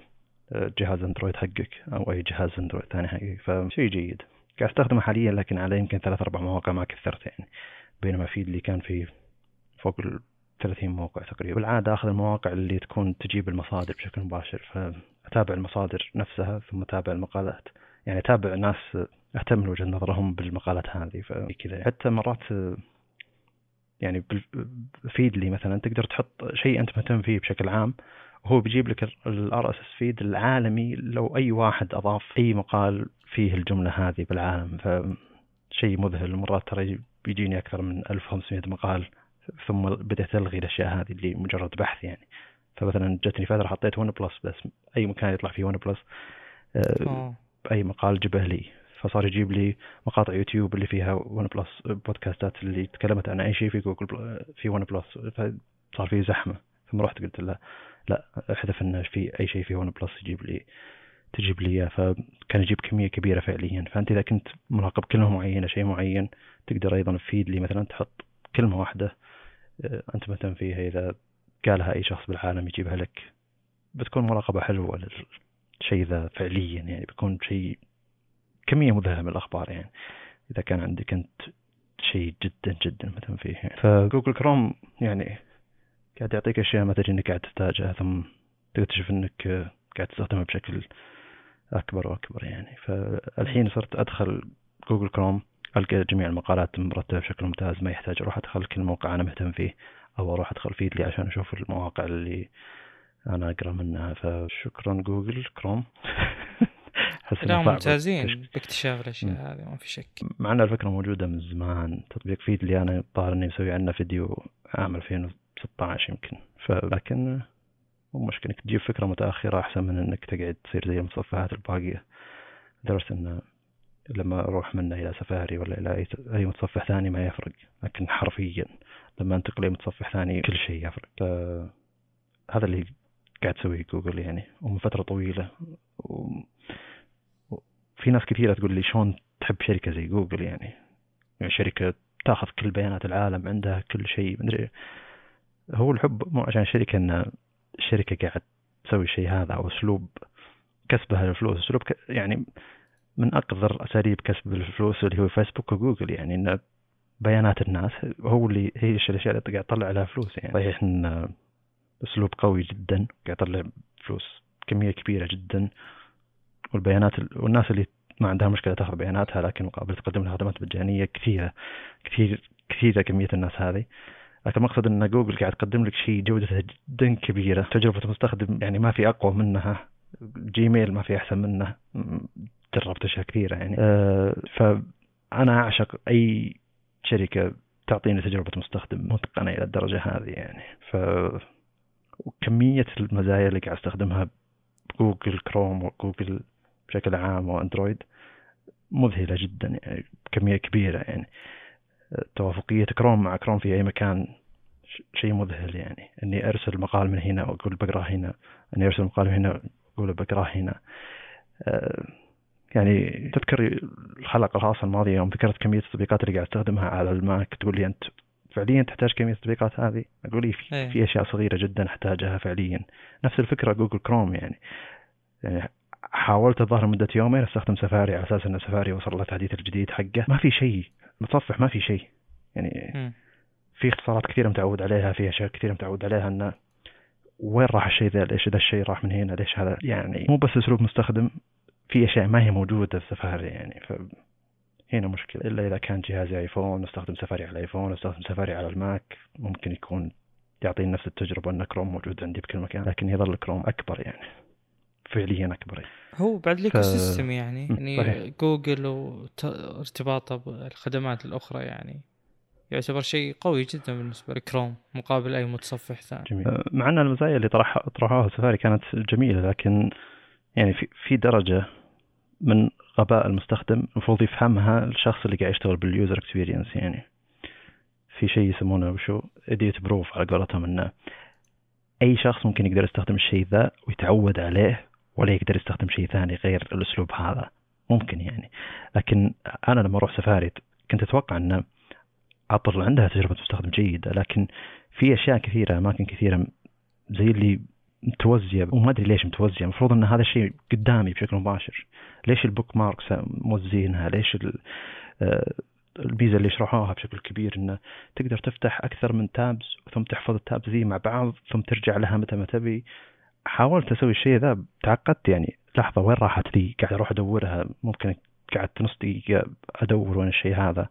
آه، جهاز أندرويد حقك أو أي جهاز أندرويد ثاني حقك. فشيء جيد. قاعد أستخدمه حاليا لكن على يمكن ثلاث أربع مواقع ما كثرت يعني. بينما فيد اللي كان فيه فوق 30 موقع تقريبا. بالعادة آخذ المواقع اللي تكون تجيب المصادر بشكل مباشر فأتابع المصادر نفسها ثم أتابع المقالات. يعني أتابع ناس أهتم لوجهة نظرهم بالمقالات هذه فكذا حتى مرات يعني Feedly مثلا تقدر تحط شيء أنت مهتم فيه بشكل عام وهو بيجيب لك ال RSS feed العالمي لو أي واحد أضاف أي مقال فيه الجملة هذه بالعالم. فشيء مذهل. مرات ترى بيجيني أكثر من 1500 مقال ثم بدأت ألغي الأشياء هذه اللي مجرد بحث يعني. فمثلا جتني فترة حطيت OnePlus بس أي مكان يطلع فيه OnePlus آه، أي مقال جبه لي. فصار يجيب لي مقاطع يوتيوب اللي فيها OnePlus podcast ات اللي تكلمت عن أي شيء في جوجل في OnePlus فصار في زحمة. ثم رحت قلت له لا أحذف انه في أي شيء في OnePlus يجيب لي تجيب لي إياه. فكان يجيب كمية كبيرة فعليا. فأنت إذا كنت مراقب كلمة معينة شيء معين تقدر أيضا Feedly. مثلا تحط كلمة واحدة آه، أنت مهتم فيها إذا قالها أي شخص بالعالم يجيبها لك بتكون مراقبة حلوة للشيء ذا فعليا يعني بيكون شيء كمية مذهلة من الأخبار يعني. إذا كان عندك أنت شيء جدا جدا مهتم فيه يعني. فجوجل كروم يعني قاعد يعطيك أشياء ما تدري إنك قاعد تحتاجها ثم تكتشف إنك قاعد تستخدمها بشكل أكبر وأكبر يعني. فالحين صرت أدخل جوجل كروم. ألقى جميع المقالات مرتبة بشكل ممتاز ما يحتاج أروح أدخل كل موقع أنا مهتم فيه أو أروح أدخل Feedly عشان أشوف المواقع اللي أنا أقرأ منها. فشكرا جوجل كروم.
لا ممتازين باكتشاف الأشياء هذه ما في شك.
مع ان الفكرة موجودة من زمان. تطبيق فيد اللي أنا الظاهر إني مسوي عنه فيديو عام 2016 يمكن. فلكن مو مشكلة. انك تجيب فكرة متأخرة أحسن من إنك تقعد تصير زي المتصفحات الباقية. لدرجة إن لما أروح منه إلى سفاري ولا إلى أي متصفح ثاني ما يفرق لكن حرفيا لما أنتقل إلى متصفح ثاني كل شيء يفرق. هذا اللي قاعد تسويه جوجل يعني ومن فترة طويلة. و... في ناس كثيرة تقول لي شلون تحب شركة زي جوجل يعني؟ يعني شركة تأخذ كل بيانات العالم عندها كل شيء مدري هو الحب مو عشان الشركة ان الشركة قاعد تسوي الشيء هذا أو أسلوب كسبها للفلوس أسلوب ك... يعني من أقذر أساليب كسب الفلوس اللي هو فيسبوك وجوجل يعني إن بيانات الناس هو اللي هي الأشياء اللي قاعد تطلع لها فلوس يعني. صحيح. ان أسلوب قوي جدا قاعد يطلع فلوس كمية كبيرة جدا والبيانات والناس اللي ما عندها مشكلة تأخذ بياناتها لكن مقابل تقدم لها خدمات مجانية كثيرة كثير كثيرة كمية الناس هذه. لكن المقصد إن جوجل قاعد تقدم لك شيء جودته جدا كبيرة تجربة المستخدم يعني ما في أقوى منها جيميل ما في أحسن منه جربت أشياء كثيرة يعني. أه فأنا أعشق أي شركة تعطيني تجربة مستخدم متقنة إلى الدرجة هذه يعني. ف وكمية المزايا اللي قاعد أستخدمها جوجل كروم وجوجل بشكل عام وأندرويد مذهلة جدا يعني كمية كبيرة يعني. توافقية كروم مع كروم في أي مكان شيء مذهل يعني. إني أرسل مقال من هنا وأقول بقراه هنا إني أرسل مقال من هنا وأقول بقراه هنا. آه، يعني تذكر الحلقة الخاصة الماضية يوم ذكرت كمية التطبيقات اللي قاعد استخدمها على الماك تقول لي أنت فعليا تحتاج كمية التطبيقات هذه؟ أقول لي في, أيه. في أشياء صغيرة جدا أحتاجها فعليا. نفس الفكرة جوجل كروم يعني. يعني حاولت الظاهر مدة يومين أستخدم سفاري على أساس إن سفاري وصل له التحديث الجديد حقه. ما في شيء. متصفح ما في شيء. يعني م. في اختصارات كثيرة متعود عليها في أشياء كثيرة متعود عليها انه وين راح الشيء ذا؟ ليش ذا الشيء راح من هنا؟ ليش هذا؟ يعني مو بس أسلوب مستخدم. في اشياء ما هي موجودة في سفاري يعني ف هنا مشكلة. إلا إذا كان جهازي آيفون استخدم سفاري على الآيفون استخدم سفاري على الماك ممكن يكون يعطيني نفس التجربة أن كروم موجود عندي بكل مكان لكن يظل كروم أكبر يعني فعليا أكبر
هو بعد ال ecosystem يعني يعني
صحيح.
جوجل وارتباطه بالخدمات الأخرى يعني يعتبر شيء قوي جدا بالنسبة لكروم مقابل أي متصفح ثاني.
جميل. آه، مع أن المزايا اللي طرح طرحوها سفاري كانت جميلة لكن يعني في في درجة من غباء المستخدم المفروض يفهمها الشخص اللي قاعد يشتغل بال user experience يعني. في شيء يسمونه وشو idiot proof على قولتهم إنه أي شخص ممكن يقدر يستخدم الشيء ذا ويتعود عليه ولا يقدر يستخدم شيء ثاني غير الأسلوب هذا. ممكن يعني. لكن أنا لما أروح سفاري كنت أتوقع انه عطر عندها تجربة مستخدم جيدة لكن في أشياء كثيرة أماكن كثيرة زي اللي موزينه وما أدري ليش موزينه المفروض إن هذا الشيء قدامي بشكل مباشر. ليش ال bookmarks موزينها ليش ال- آه، اللي شرحوها بشكل كبير إنه تقدر تفتح أكثر من tabs ثم تحفظ ال tabs ذي مع بعض ثم ترجع لها متى ما تبي. حاولت أسوي الشيء ذا تعقدت يعني. لحظة وين راحت ذي؟ قاعد أروح أدورها. ممكن قعدت نص دقيقة أدور وين الشيء هذا.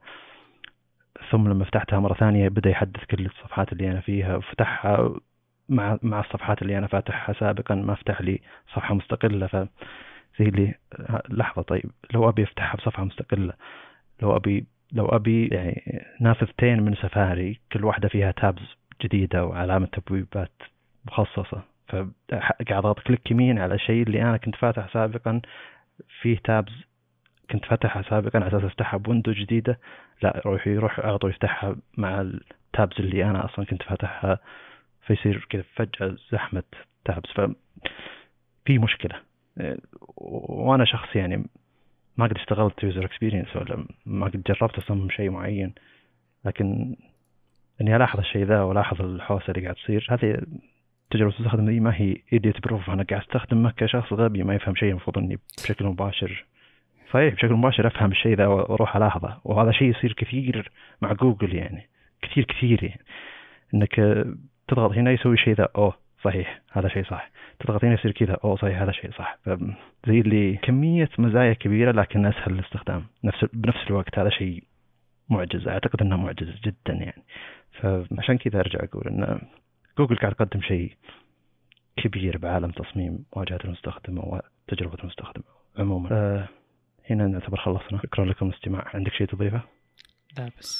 ثم لما فتحتها مرة ثانية بدأ يحدث كل الصفحات اللي أنا فيها. وفتحها مع مع الصفحات اللي أنا فاتحها سابقا ما فتح لي صفحة مستقلة ف زي اللي لحظة طيب لو أبي أفتحها بصفحة مستقلة لو أبي لو أبي يعني نافذتين من سفاري كل واحدة فيها تابز جديدة وعلامة تبويبات مخصصة فقاعد أضغط كليك يمين على الشيء اللي أنا كنت فاتح سابقا فيه تابز كنت فاتحها سابقا على أساس أفتحها ب window جديدة لا يروح يروح على طول يفتحها مع ال tabs اللي أنا أصلا كنت فاتحها فيصير كذا فجأة زحمة tabs ف في مشكلة. إيه، وأنا شخص يعني ما قد اشتغلت user experience ولا ما قد جربت أصمم شيء معين لكن إني ألاحظ الشيء ذا وألاحظ الحوسه اللي قاعد تصير. هذه تجربة المستخدم ما هي idiot proof أنا قاعد استخدمه كشخص غبي ما يفهم شيء المفروض إني بشكل مباشر. صحيح بشكل مباشر أفهم الشيء ذا وأروح ألاحظه. وهذا شيء يصير كثير مع جوجل يعني. كثير كثير يعني. إنك تضغط هنا يسوي شيء ذا اوه صحيح هذا شيء صح. تضغط هنا يصير كذا اوه صحيح هذا شيء صح. زي اللي كمية مزايا كبيرة لكن أسهل الاستخدام. نفس بنفس الوقت هذا شيء معجز أعتقد إنه معجز جدا يعني. فعشان كذا أرجع أقول إن جوجل قاعد تقدم شيء كبير بعالم تصميم واجهة المستخدم وتجربة المستخدم عموما. آه. هنا نعتبر خلصنا. شكرا لكم الاستماع عندك شيء تضيفه؟
لا بس.